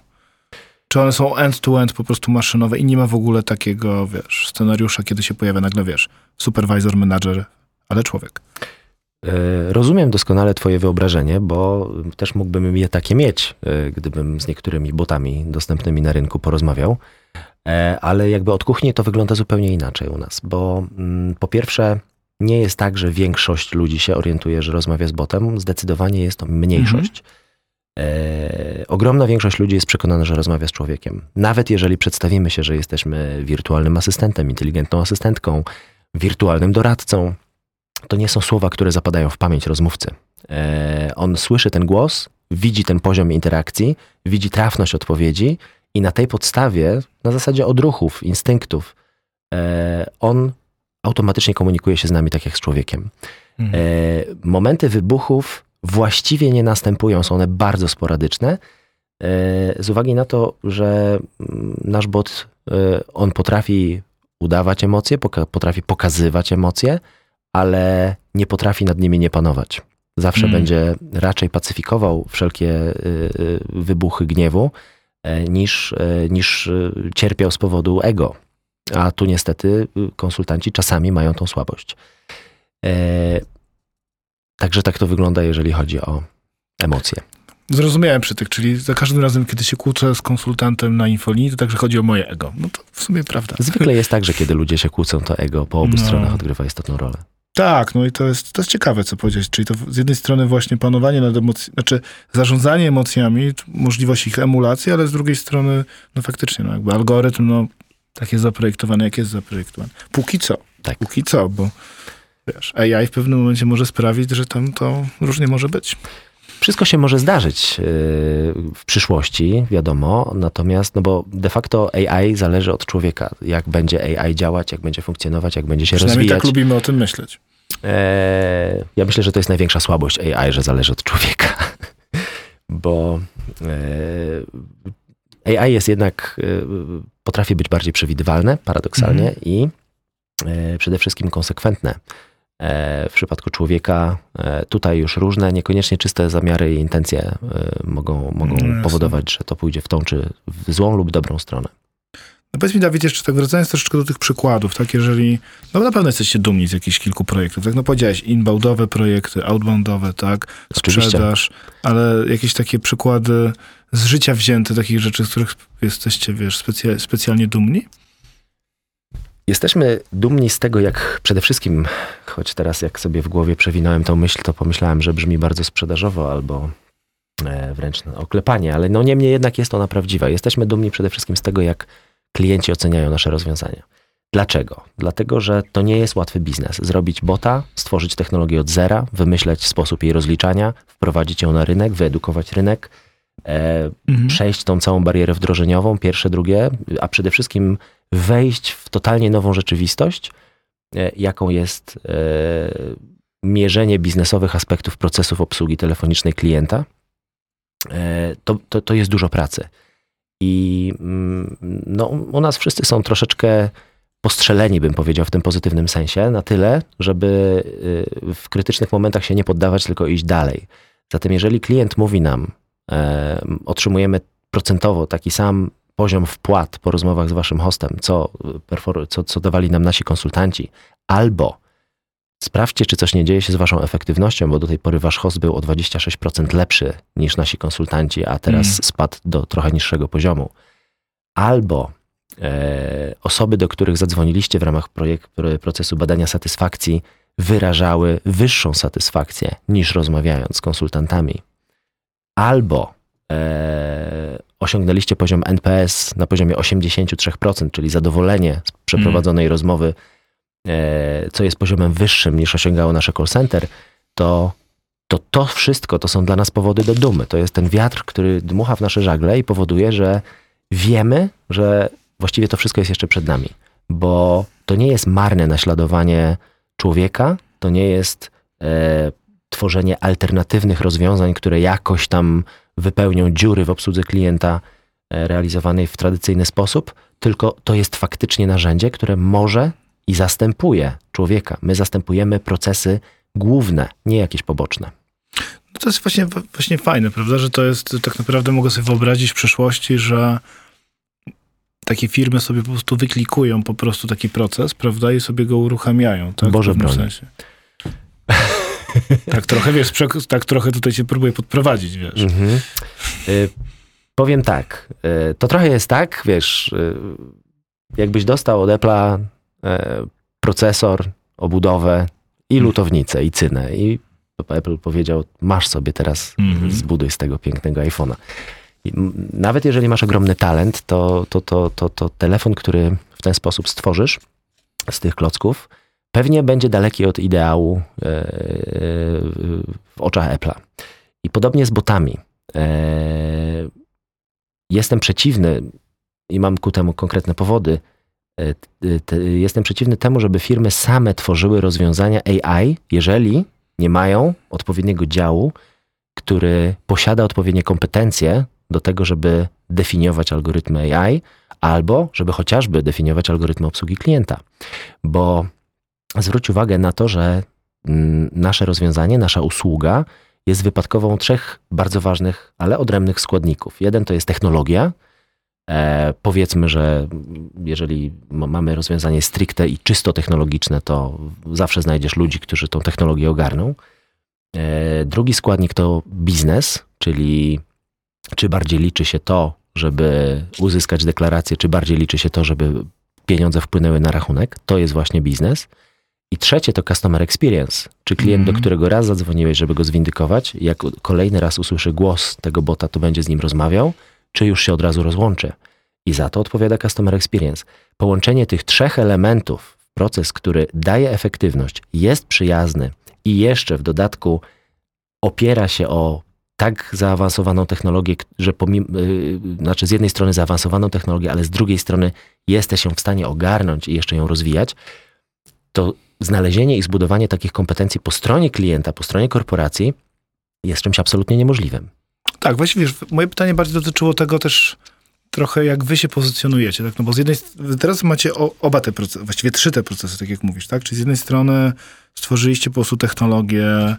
Czy one są end-to-end po prostu maszynowe i nie ma w ogóle takiego, wiesz, scenariusza, kiedy się pojawia nagle, wiesz, supervisor, manager, ale człowiek? E, Rozumiem doskonale Twoje wyobrażenie, bo też mógłbym je takie mieć, e, gdybym z niektórymi botami dostępnymi na rynku porozmawiał. E, Ale jakby od kuchni to wygląda zupełnie inaczej u nas, bo mm, po pierwsze nie jest tak, że większość ludzi się orientuje, że rozmawia z botem. Zdecydowanie jest to mniejszość. E, ogromna większość ludzi jest przekonana, że rozmawia z człowiekiem. Nawet jeżeli przedstawimy się, że jesteśmy wirtualnym asystentem, inteligentną asystentką, wirtualnym doradcą, to nie są słowa, które zapadają w pamięć rozmówcy. E, on słyszy ten głos, widzi ten poziom interakcji, widzi trafność odpowiedzi i na tej podstawie, na zasadzie odruchów, instynktów, e, on automatycznie komunikuje się z nami tak jak z człowiekiem. E, momenty wybuchów właściwie nie następują, są one bardzo sporadyczne. E, z uwagi na to, że mm, nasz bot, on potrafi udawać emocje, potrafi pokazywać emocje, ale nie potrafi nad nimi nie panować. Zawsze Mm. będzie raczej pacyfikował wszelkie wybuchy gniewu, niż, e, niż y, cierpiał z powodu ego. A tu niestety y, konsultanci czasami mają tą słabość. E, Także tak to wygląda, jeżeli chodzi o emocje. Zrozumiałem przy tych, czyli za każdym razem, kiedy się kłócę z konsultantem na infolinii, to także chodzi o moje ego. No to w sumie prawda. Zwykle jest tak, że kiedy ludzie się kłócą, to ego po obu No. stronach odgrywa istotną rolę. Tak, no i to jest, to jest ciekawe, co powiedzieć. Czyli to z jednej strony właśnie panowanie nad emocjami, znaczy zarządzanie emocjami, możliwość ich emulacji, ale z drugiej strony, no faktycznie, no jakby algorytm, no tak jest zaprojektowany, jak jest zaprojektowany. Póki co. Tak. Póki co, bo wiesz, AI w pewnym momencie może sprawić, że tam to różnie może być. Wszystko się może zdarzyć yy, w przyszłości, wiadomo, natomiast, no bo de facto AI zależy od człowieka. Jak będzie AI działać, jak będzie funkcjonować, jak będzie się Przynajmniej rozwijać. tak lubimy o tym myśleć. Eee, ja myślę, że to jest największa słabość AI, że zależy od człowieka. Bo eee, AI jest jednak, e, potrafi być bardziej przewidywalne, paradoksalnie, Mhm. i e, przede wszystkim konsekwentne. E, w przypadku człowieka e, tutaj już różne, niekoniecznie czyste zamiary i intencje e, mogą, mogą No powodować, że to pójdzie w tą czy w złą lub dobrą stronę. No powiedz mi, Dawid, jeszcze tak wracając troszeczkę do tych przykładów, tak, jeżeli, no na pewno jesteście dumni z jakichś kilku projektów, tak, no powiedziałeś, inboundowe projekty, outboundowe, tak, Oczywiście. sprzedaż, ale jakieś takie przykłady z życia wzięte, takich rzeczy, z których jesteście, wiesz, specja, specjalnie dumni? Jesteśmy dumni z tego, jak przede wszystkim, choć teraz jak sobie w głowie przewinąłem tą myśl, to pomyślałem, że brzmi bardzo sprzedażowo albo e, wręcz oklepanie, ale no niemniej jednak jest ona prawdziwa. Jesteśmy dumni przede wszystkim z tego, jak klienci oceniają nasze rozwiązania. Dlaczego? Dlatego, że to nie jest łatwy biznes. Zrobić bota, stworzyć technologię od zera, wymyśleć sposób jej rozliczania, wprowadzić ją na rynek, wyedukować rynek, e, Mhm. przejść tą całą barierę wdrożeniową, pierwsze, drugie, a przede wszystkim wejść w totalnie nową rzeczywistość, e, jaką jest e, mierzenie biznesowych aspektów procesów obsługi telefonicznej klienta, e, to, to, to jest dużo pracy. I mm, no, u nas wszyscy są troszeczkę postrzeleni, bym powiedział, w tym pozytywnym sensie, na tyle, żeby w krytycznych momentach się nie poddawać, tylko iść dalej. Zatem jeżeli klient mówi nam, otrzymujemy procentowo taki sam poziom wpłat po rozmowach z waszym hostem, co, co, co dawali nam nasi konsultanci, albo sprawdźcie, czy coś nie dzieje się z waszą efektywnością, bo do tej pory wasz host był o 26% lepszy niż nasi konsultanci, a teraz Mm. spadł do trochę niższego poziomu. Albo e, osoby, do których zadzwoniliście w ramach projekt, procesu badania satysfakcji, wyrażały wyższą satysfakcję niż rozmawiając z konsultantami. Albo e, osiągnęliście poziom NPS na poziomie 83%, czyli zadowolenie z przeprowadzonej rozmowy, e, co jest poziomem wyższym niż osiągało nasze call center, to, to to wszystko to są dla nas powody do dumy. To jest ten wiatr, który dmucha w nasze żagle i powoduje, że wiemy, że właściwie to wszystko jest jeszcze przed nami, bo to nie jest marne naśladowanie człowieka, to nie jest e, tworzenie alternatywnych rozwiązań, które jakoś tam wypełnią dziury w obsłudze klienta e, realizowanej w tradycyjny sposób, tylko to jest faktycznie narzędzie, które może i zastępuje człowieka. My zastępujemy procesy główne, nie jakieś poboczne. No to jest właśnie, właśnie fajne, prawda, że to jest, tak naprawdę mogę sobie wyobrazić w przyszłości, że takie firmy sobie po prostu wyklikują po prostu taki proces, prawda, i sobie go uruchamiają, tak? Boże w pewnym broń. sensie. tak trochę, wiesz, tak trochę tutaj cię próbuję podprowadzić, wiesz. Mhm. Y, powiem tak, y, to trochę jest tak, wiesz, y, jakbyś dostał od Apple'a y, procesor, obudowę i Mhm. lutownicę i cynę i Apple powiedział, masz sobie teraz, Mhm. zbuduj z tego pięknego iPhone'a. Nawet jeżeli masz ogromny talent, to, to, to, to, to telefon, który w ten sposób stworzysz z tych klocków, pewnie będzie daleki od ideału e, e, w oczach Apple'a. I podobnie z botami. E, Jestem przeciwny i mam ku temu konkretne powody. Jestem przeciwny temu, żeby firmy same tworzyły rozwiązania AI, jeżeli nie mają odpowiedniego działu, który posiada odpowiednie kompetencje do tego, żeby definiować algorytmy AI, albo żeby chociażby definiować algorytmy obsługi klienta. Bo zwróć uwagę na to, że mm, nasze rozwiązanie, nasza usługa jest wypadkową trzech bardzo ważnych, ale odrębnych składników. Jeden to jest technologia. E, powiedzmy, że jeżeli mamy rozwiązanie stricte i czysto technologiczne, to zawsze znajdziesz ludzi, którzy tą technologię ogarną. E, drugi składnik to biznes, czyli czy bardziej liczy się to, żeby uzyskać deklarację, czy bardziej liczy się to, żeby pieniądze wpłynęły na rachunek. To jest właśnie biznes. I trzecie to customer experience, czy klient, Mhm. do którego raz zadzwoniłeś, żeby go zwindykować, jak kolejny raz usłyszy głos tego bota, to będzie z nim rozmawiał, czy już się od razu rozłączy. I za to odpowiada customer experience. Połączenie tych trzech elementów w proces, który daje efektywność, jest przyjazny i jeszcze w dodatku opiera się o tak zaawansowaną technologię, że pomimo, yy, znaczy z jednej strony zaawansowaną technologię, ale z drugiej strony jesteś ją w stanie ogarnąć i jeszcze ją rozwijać, to znalezienie i zbudowanie takich kompetencji po stronie klienta, po stronie korporacji jest czymś absolutnie niemożliwym. Tak, właściwie wiesz, moje pytanie bardziej dotyczyło tego też trochę, jak wy się pozycjonujecie, tak? No bo z jednej teraz macie o, oba te procesy, właściwie trzy te procesy, tak jak mówisz, tak? Czyli z jednej strony stworzyliście po prostu technologię,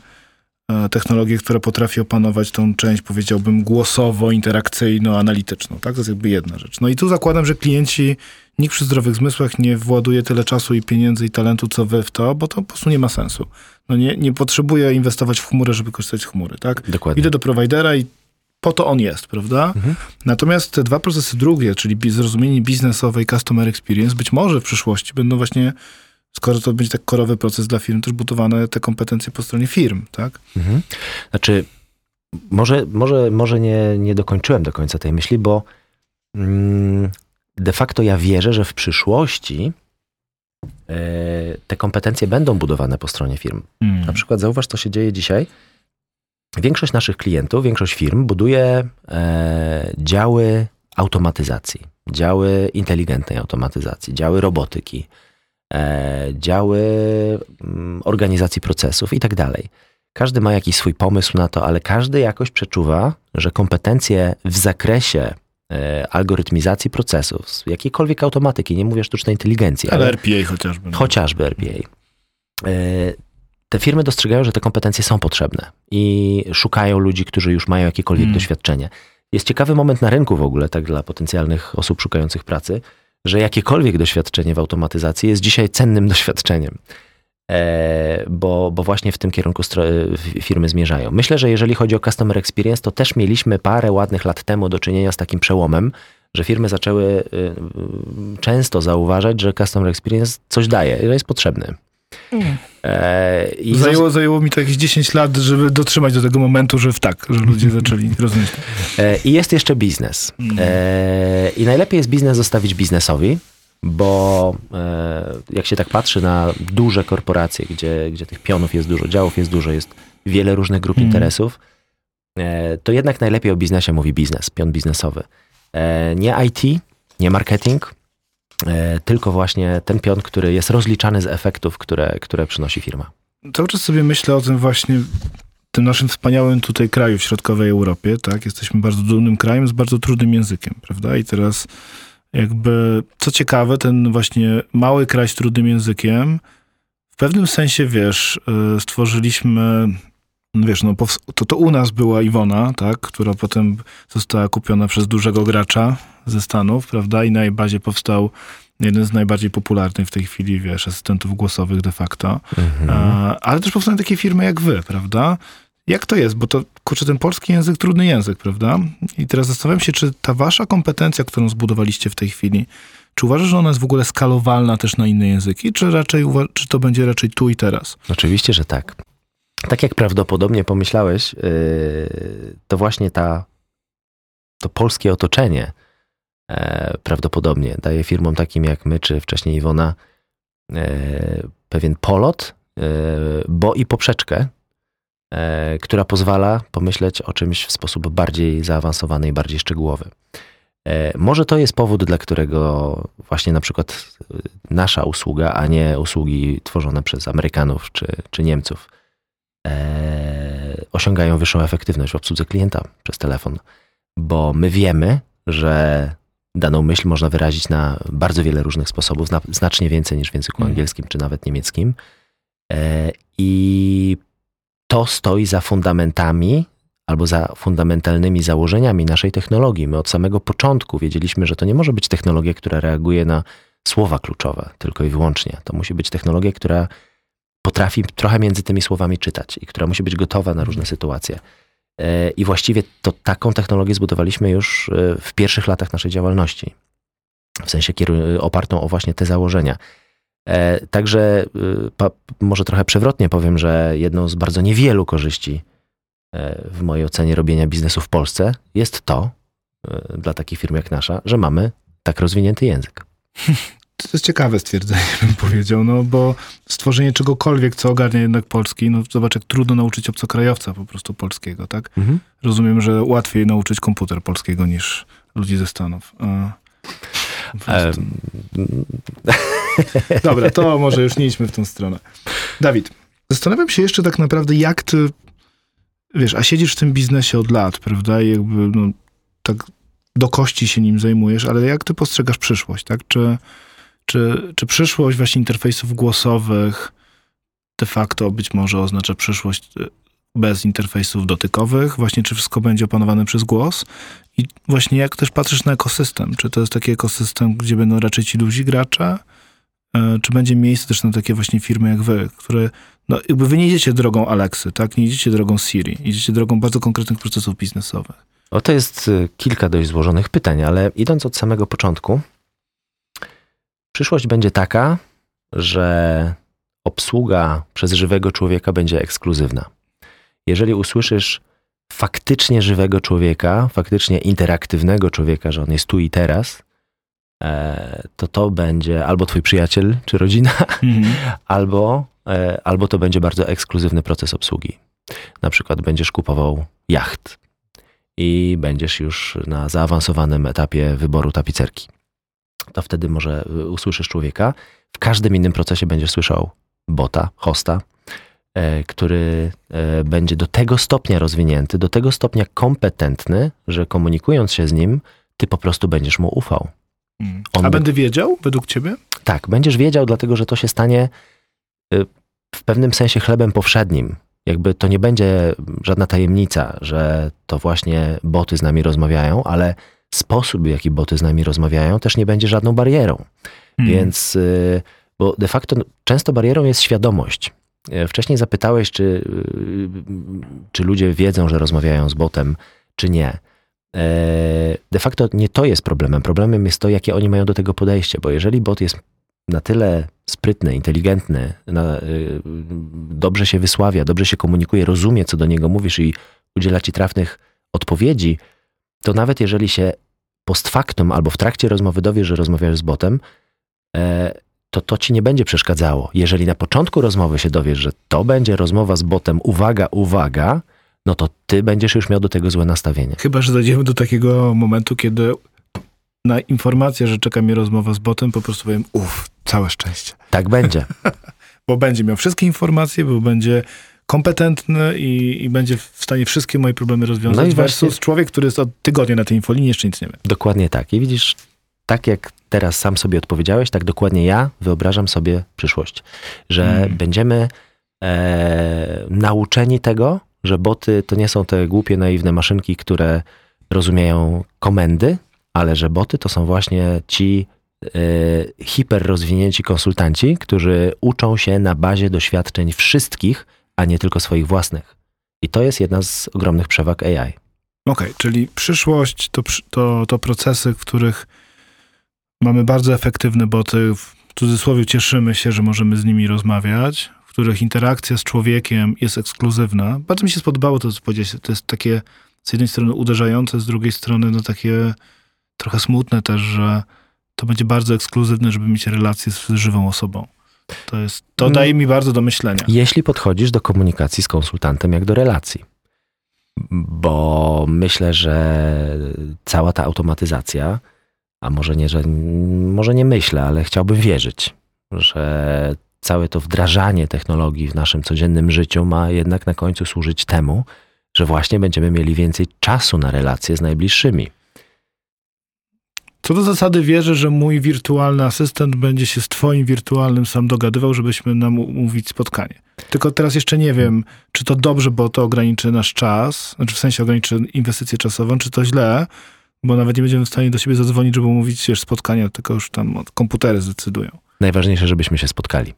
technologię, która potrafi opanować tą część, powiedziałbym, głosowo-interakcyjno-analityczną, tak? To jest jakby jedna rzecz. No i tu zakładam, że klienci, nikt przy zdrowych zmysłach nie właduje tyle czasu i pieniędzy i talentu, co wy w to, bo to po prostu nie ma sensu. No nie, nie potrzebuje inwestować w chmurę, żeby korzystać z chmury, tak? Dokładnie. Idę do prowajdera i po to on jest, prawda? Mhm. Natomiast te dwa procesy drugie, czyli zrozumienie biznesowe i customer experience, być może w przyszłości będą właśnie, skoro to będzie tak korowy proces dla firm, też budowane te kompetencje po stronie firm, tak? Mhm. Znaczy, może, może, może nie, nie dokończyłem do końca tej myśli, bo mm, de facto ja wierzę, że w przyszłości e, te kompetencje będą budowane po stronie firm. Na przykład zauważ, co się dzieje dzisiaj. Większość naszych klientów, większość firm buduje e, działy automatyzacji, działy inteligentnej automatyzacji, działy robotyki, działy mm, organizacji procesów i tak dalej. Każdy ma jakiś swój pomysł na to, ale każdy jakoś przeczuwa, że kompetencje w zakresie e, algorytmizacji procesów, jakiejkolwiek automatyki, nie mówię sztucznej inteligencji, Ale RPA chociażby. no. chociażby RPA, e, te firmy dostrzegają, że te kompetencje są potrzebne i szukają ludzi, którzy już mają jakiekolwiek Mm. doświadczenie. Jest ciekawy moment na rynku w ogóle, tak dla potencjalnych osób szukających pracy, że jakiekolwiek doświadczenie w automatyzacji jest dzisiaj cennym doświadczeniem. E, bo, bo właśnie w tym kierunku w- firmy zmierzają. Myślę, że jeżeli chodzi o customer experience, to też mieliśmy parę ładnych lat temu do czynienia z takim przełomem, że firmy zaczęły y, y, często zauważać, że customer experience coś daje, że jest potrzebny. E, i Zajęło, zajęło mi to jakieś 10 lat, żeby dotrzymać do tego momentu, że w tak, że ludzie zaczęli rozumieć. E, I jest jeszcze biznes. Mm. E, I najlepiej jest biznes zostawić biznesowi, bo jak się tak patrzy na duże korporacje, gdzie, gdzie tych pionów jest dużo, działów jest dużo, jest wiele różnych grup Mm. interesów, to jednak najlepiej o biznesie mówi biznes, pion biznesowy. Nie IT, nie marketing, tylko właśnie ten pion, który jest rozliczany z efektów, które, które przynosi firma. Cały czas sobie myślę o tym właśnie, tym naszym wspaniałym tutaj kraju w środkowej Europie, tak? Jesteśmy bardzo dumnym krajem z bardzo trudnym językiem, prawda? I teraz jakby, co ciekawe, ten właśnie mały kraj z trudnym językiem, w pewnym sensie, wiesz, y, stworzyliśmy, wiesz, no to, to u nas była Iwona, tak? Która potem została kupiona przez dużego gracza ze Stanów, prawda? I na jej bazie powstał jeden z najbardziej popularnych w tej chwili, wiesz, asystentów głosowych de facto. A, ale też powstają takie firmy jak wy, prawda? Jak to jest? Bo to, kurczę, ten polski język, trudny język, prawda? I teraz zastanawiam się, czy ta wasza kompetencja, którą zbudowaliście w tej chwili, czy uważasz, że ona jest w ogóle skalowalna też na inne języki, czy raczej, czy to będzie raczej tu i teraz? Oczywiście, że tak. Tak jak prawdopodobnie pomyślałeś, yy, to właśnie ta, to polskie otoczenie e, prawdopodobnie daje firmom takim jak my, czy wcześniej Iwona, e, pewien polot, e, bo i poprzeczkę, która pozwala pomyśleć o czymś w sposób bardziej zaawansowany i bardziej szczegółowy. Może to jest powód, dla którego właśnie na przykład nasza usługa, a nie usługi tworzone przez Amerykanów czy, czy Niemców, e, osiągają wyższą efektywność w obsłudze klienta przez telefon, bo my wiemy, że daną myśl można wyrazić na bardzo wiele różnych sposobów, na, znacznie więcej niż w języku Mhm. angielskim czy nawet niemieckim. E, I to stoi za fundamentami albo za fundamentalnymi założeniami naszej technologii. My od samego początku wiedzieliśmy, że to nie może być technologia, która reaguje na słowa kluczowe tylko i wyłącznie. To musi być technologia, która potrafi trochę między tymi słowami czytać i która musi być gotowa na różne sytuacje. E, I właściwie to taką technologię zbudowaliśmy już e, w pierwszych latach naszej działalności. W sensie opartą o właśnie te założenia. E, Także może trochę przewrotnie powiem, że jedną z bardzo niewielu korzyści w mojej ocenie robienia biznesu w Polsce jest to, dla takich firm jak nasza, że mamy tak rozwinięty język. To jest ciekawe stwierdzenie, bym powiedział, no bo stworzenie czegokolwiek, co ogarnia jednak polski, no zobacz, jak trudno nauczyć obcokrajowca po prostu polskiego, tak? Rozumiem, że łatwiej nauczyć komputer polskiego niż ludzi ze Stanów. Prostu- Em, Dobra, to może już nie idźmy w tą stronę. Dawid, zastanawiam się jeszcze tak naprawdę, jak ty, wiesz, a siedzisz w tym biznesie od lat, prawda, i jakby, no, tak do kości się nim zajmujesz, ale jak ty postrzegasz przyszłość, tak? Czy, czy, czy przyszłość właśnie interfejsów głosowych de facto być może oznacza przyszłość y, bez interfejsów dotykowych? Właśnie czy wszystko będzie opanowane przez głos? I właśnie jak też patrzysz na ekosystem? Czy to jest taki ekosystem, gdzie będą raczej ci duzi gracze? E, Czy będzie miejsce też na takie właśnie firmy jak wy, które, no jakby wy nie idziecie drogą Alexy, tak? Nie idziecie drogą Siri, idziecie drogą bardzo konkretnych procesów biznesowych. O, to jest y, kilka dość złożonych pytań, ale idąc od samego początku, przyszłość będzie taka, że obsługa przez żywego człowieka będzie ekskluzywna. Jeżeli usłyszysz faktycznie żywego człowieka, faktycznie interaktywnego człowieka, że on jest tu i teraz, e, to to będzie albo twój przyjaciel czy rodzina, albo, e, albo to będzie bardzo ekskluzywny proces obsługi. Na przykład będziesz kupował jacht i będziesz już na zaawansowanym etapie wyboru tapicerki. To wtedy może y, usłyszysz człowieka. W każdym innym procesie będziesz słyszał bota, hosta, e, który e, będzie do tego stopnia rozwinięty, do tego stopnia kompetentny, że komunikując się z nim, ty po prostu będziesz mu ufał. On A będę wiedział według ciebie? Tak, będziesz wiedział, dlatego że to się stanie y, w pewnym sensie chlebem powszednim. Jakby to nie będzie żadna tajemnica, że to właśnie boty z nami rozmawiają, ale sposób, w jaki boty z nami rozmawiają, też nie będzie żadną barierą. Hmm. Więc, y, bo de facto często barierą jest świadomość. E, Wcześniej zapytałeś, czy, y, czy ludzie wiedzą, że rozmawiają z botem, czy nie. E, De facto nie to jest problemem. Problemem jest to, jakie oni mają do tego podejście, bo jeżeli bot jest na tyle sprytny, inteligentny, na, y, dobrze się wysławia, dobrze się komunikuje, rozumie, co do niego mówisz i udziela ci trafnych odpowiedzi, to nawet jeżeli się post factum albo w trakcie rozmowy dowiesz, że rozmawiasz z botem, e, to to ci nie będzie przeszkadzało. Jeżeli na początku rozmowy się dowiesz, że to będzie rozmowa z botem, uwaga, uwaga, no to ty będziesz już miał do tego złe nastawienie. Chyba, że dojdziemy do takiego momentu, kiedy na informację, że czeka mnie rozmowa z botem, po prostu powiem, uff, całe szczęście. Tak będzie. Bo będzie miał wszystkie informacje, bo będzie kompetentny i, i będzie w stanie wszystkie moje problemy rozwiązać. No i versus właśnie- człowiek, który jest od tygodnia na tej infolinii, jeszcze nic nie wie. Dokładnie tak. I widzisz, tak jak teraz sam sobie odpowiedziałeś, tak dokładnie ja wyobrażam sobie przyszłość. Że Mm. będziemy e, nauczeni tego, że boty to nie są te głupie, naiwne maszynki, które rozumieją komendy, ale że boty to są właśnie ci e, hiperrozwinięci konsultanci, którzy uczą się na bazie doświadczeń wszystkich, a nie tylko swoich własnych. I to jest jedna z ogromnych przewag AI. Okej, czyli przyszłość to, to, to procesy, w których mamy bardzo efektywne boty, w cudzysłowie cieszymy się, że możemy z nimi rozmawiać, w których interakcja z człowiekiem jest ekskluzywna. Bardzo mi się spodobało to, co powiedziałeś. To jest takie z jednej strony uderzające, z drugiej strony no takie trochę smutne też, że to będzie bardzo ekskluzywne, żeby mieć relację z żywą osobą. To, jest, to Mm. daje mi bardzo do myślenia. Jeśli podchodzisz do komunikacji z konsultantem jak do relacji. Bo myślę, że cała ta automatyzacja, a może nie, że może nie myślę, ale chciałbym wierzyć, że całe to wdrażanie technologii w naszym codziennym życiu ma jednak na końcu służyć temu, że właśnie będziemy mieli więcej czasu na relacje z najbliższymi. Co do zasady wierzę, że mój wirtualny asystent będzie się z twoim wirtualnym sam dogadywał, żebyśmy nam umówić spotkanie. Tylko teraz jeszcze nie wiem, czy to dobrze, bo to ograniczy nasz czas, znaczy w sensie ograniczy inwestycję czasową, czy to źle, bo nawet nie będziemy w stanie do siebie zadzwonić, żeby umówić wiesz, spotkania, tylko już tam komputery zdecydują. Najważniejsze, żebyśmy się spotkali.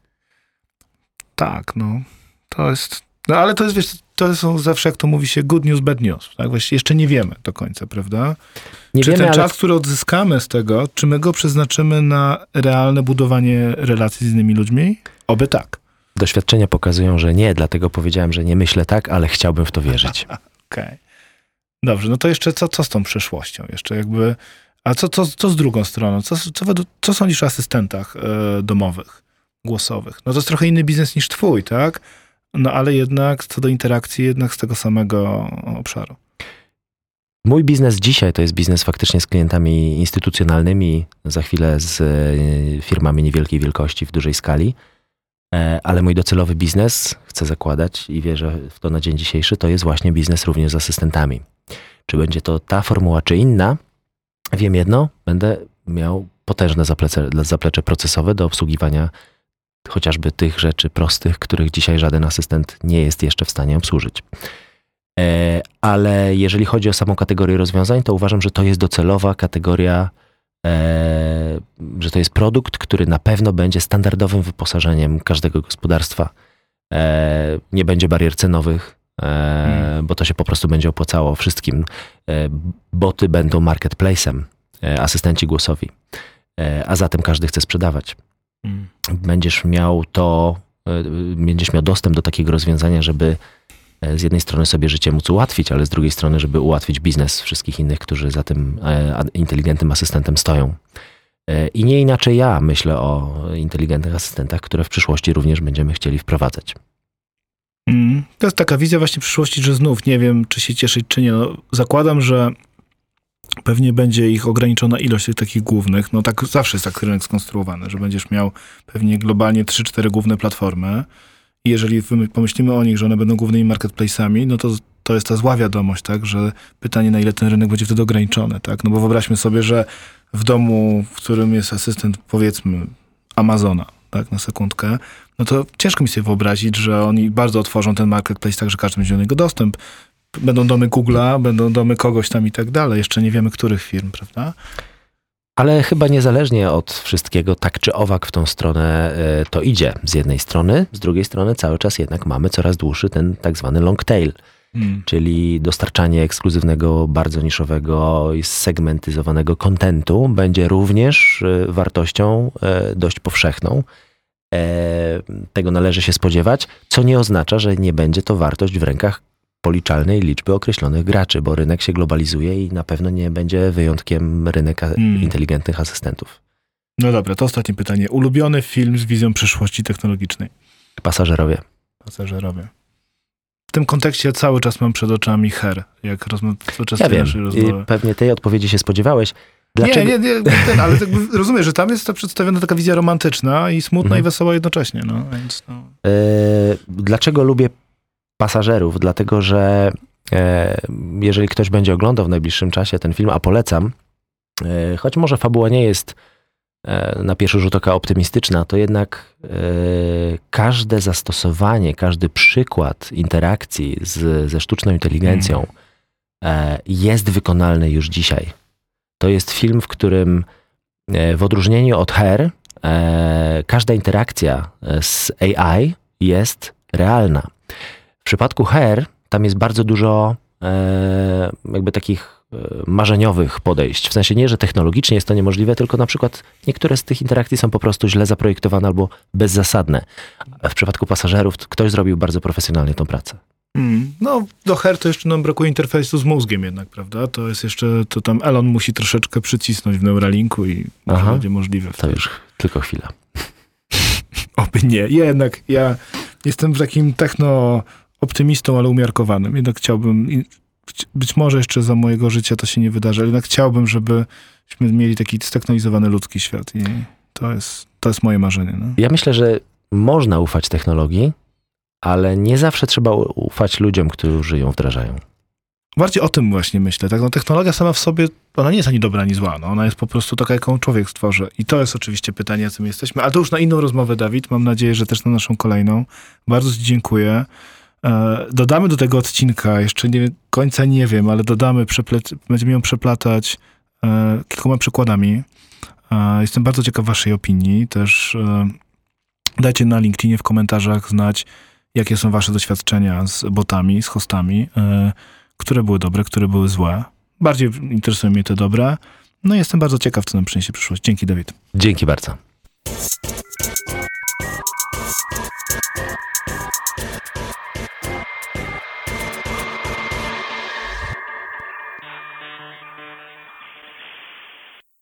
Tak, no. To jest... No ale to jest, wiesz, to są zawsze, jak to mówi się, good news, bad news. Tak? Właściwie jeszcze nie wiemy do końca, prawda? Nie czy wiemy, ten ale czas, który odzyskamy z tego, czy my go przeznaczymy na realne budowanie relacji z innymi ludźmi? Oby tak. doświadczenia pokazują, że nie, dlatego powiedziałem, że nie myślę tak, ale chciałbym w to wierzyć. Okej. Dobrze, no to jeszcze co, co z tą przyszłością? Jeszcze jakby, a co, co, co z drugą stroną? Co, co, co sądzisz o asystentach e, domowych, głosowych? No to jest trochę inny biznes niż twój, tak? No ale jednak co do interakcji, jednak z tego samego obszaru. Mój biznes dzisiaj to jest biznes faktycznie z klientami instytucjonalnymi, za chwilę z e, firmami niewielkiej wielkości w dużej skali, E, ale mój docelowy biznes, chcę zakładać i wierzę w to na dzień dzisiejszy, to jest właśnie biznes również z asystentami. Czy będzie to ta formuła, czy inna? Wiem jedno, będę miał potężne zaplecze, zaplecze procesowe do obsługiwania chociażby tych rzeczy prostych, których dzisiaj żaden asystent nie jest jeszcze w stanie obsłużyć. E, Ale jeżeli chodzi o samą kategorię rozwiązań, to uważam, że to jest docelowa kategoria, e, że to jest produkt, który na pewno będzie standardowym wyposażeniem każdego gospodarstwa. E, Nie będzie barier cenowych, Hmm. bo to się po prostu będzie opłacało wszystkim. Boty będą marketplacem, asystenci głosowi, a zatem każdy chce sprzedawać. Będziesz miał to, e, będziesz miał dostęp do takiego rozwiązania, żeby e, z jednej strony sobie życie móc ułatwić, ale z drugiej strony, żeby ułatwić biznes wszystkich innych, którzy za tym e, inteligentnym asystentem stoją. E, I nie inaczej ja myślę o inteligentnych asystentach, które w przyszłości również będziemy chcieli wprowadzać. Mm. To jest taka wizja właśnie przyszłości, że znów nie wiem, czy się cieszyć, czy nie. No, zakładam, że pewnie będzie ich ograniczona ilość tych takich głównych. No tak zawsze jest tak rynek skonstruowany, że będziesz miał pewnie globalnie 3-4 główne platformy i jeżeli pomyślimy o nich, że one będą głównymi marketplace'ami, no to to jest ta zła wiadomość, tak, że pytanie, na ile ten rynek będzie wtedy ograniczony, tak, no bo wyobraźmy sobie, że w domu, w którym jest asystent, powiedzmy, Amazona, tak, na sekundkę, no to ciężko mi sobie wyobrazić, że oni bardzo otworzą ten marketplace tak, że każdy będzie do niego dostęp. Będą domy Google'a, będą domy kogoś tam i tak dalej. Jeszcze nie wiemy, których firm, prawda? Ale chyba niezależnie od wszystkiego, tak czy owak w tą stronę e, to idzie. Z jednej strony, z drugiej strony cały czas jednak mamy coraz dłuższy ten tak zwany long tail, Hmm. czyli dostarczanie ekskluzywnego, bardzo niszowego i segmentyzowanego kontentu będzie również e, wartością e, dość powszechną. Tego należy się spodziewać, co nie oznacza, że nie będzie to wartość w rękach policzalnej liczby określonych graczy, bo rynek się globalizuje i na pewno nie będzie wyjątkiem rynek a- Mm. inteligentnych asystentów. No dobra, to ostatnie pytanie. Ulubiony film z wizją przyszłości technologicznej? Pasażerowie. Pasażerowie. W tym kontekście cały czas mam przed oczami Her, jak czas Ja wiem, rozmowy. pewnie tej odpowiedzi się spodziewałeś. Dlaczego? Nie, nie, nie, ten, ale tak rozumiem, że tam jest to przedstawiona taka wizja romantyczna i smutna Mhm. i wesoła jednocześnie, no więc no. E, Dlaczego lubię pasażerów? Dlatego, że e, jeżeli ktoś będzie oglądał w najbliższym czasie ten film, a polecam, e, choć może fabuła nie jest e, na pierwszy rzut oka optymistyczna, to jednak każde zastosowanie, każdy przykład interakcji z, ze sztuczną inteligencją e, jest wykonalny już dzisiaj. To jest film, w którym w odróżnieniu od Her, każda interakcja z AI jest realna. W przypadku Her tam jest bardzo dużo e, jakby takich e, marzeniowych podejść. W sensie nie, że technologicznie jest to niemożliwe, tylko na przykład niektóre z tych interakcji są po prostu źle zaprojektowane albo bezzasadne. W przypadku pasażerów ktoś zrobił bardzo profesjonalnie tą pracę. Mm, no, do Her to jeszcze nam brakuje interfejsu z mózgiem jednak, prawda? To jest jeszcze, to tam Elon musi troszeczkę przycisnąć w Neuralinku i może Aha. będzie możliwe. To już tylko chwila. Oby nie. Jednak ja jestem takim techno optymistą, ale umiarkowanym. Jednak chciałbym, być może jeszcze za mojego życia to się nie wydarzy, ale jednak chciałbym, żebyśmy mieli taki zteknologizowany ludzki świat i to jest, to jest moje marzenie. No. Ja myślę, że można ufać technologii, ale nie zawsze trzeba ufać ludziom, którzy ją wdrażają. Bardziej o tym właśnie myślę. Tak? No, technologia sama w sobie, ona nie jest ani dobra, ani zła. No, ona jest po prostu taka, jaką człowiek stworzy. I to jest oczywiście pytanie, jakim jesteśmy. Ale to już na inną rozmowę, Dawid. Mam nadzieję, że też na naszą kolejną. Bardzo Ci dziękuję. E, dodamy do tego odcinka, jeszcze nie końca nie wiem, ale dodamy, będziemy ją przeplatać e, kilkoma przykładami. E, jestem bardzo ciekaw Waszej opinii. Też e, dajcie na LinkedInie w komentarzach znać, jakie są Wasze doświadczenia z botami, z hostami. E, które były dobre, które były złe. Bardziej interesują mnie te dobre. No i jestem bardzo ciekaw, co nam przyniesie przyszłość. Dzięki, Dawid. Dzięki bardzo.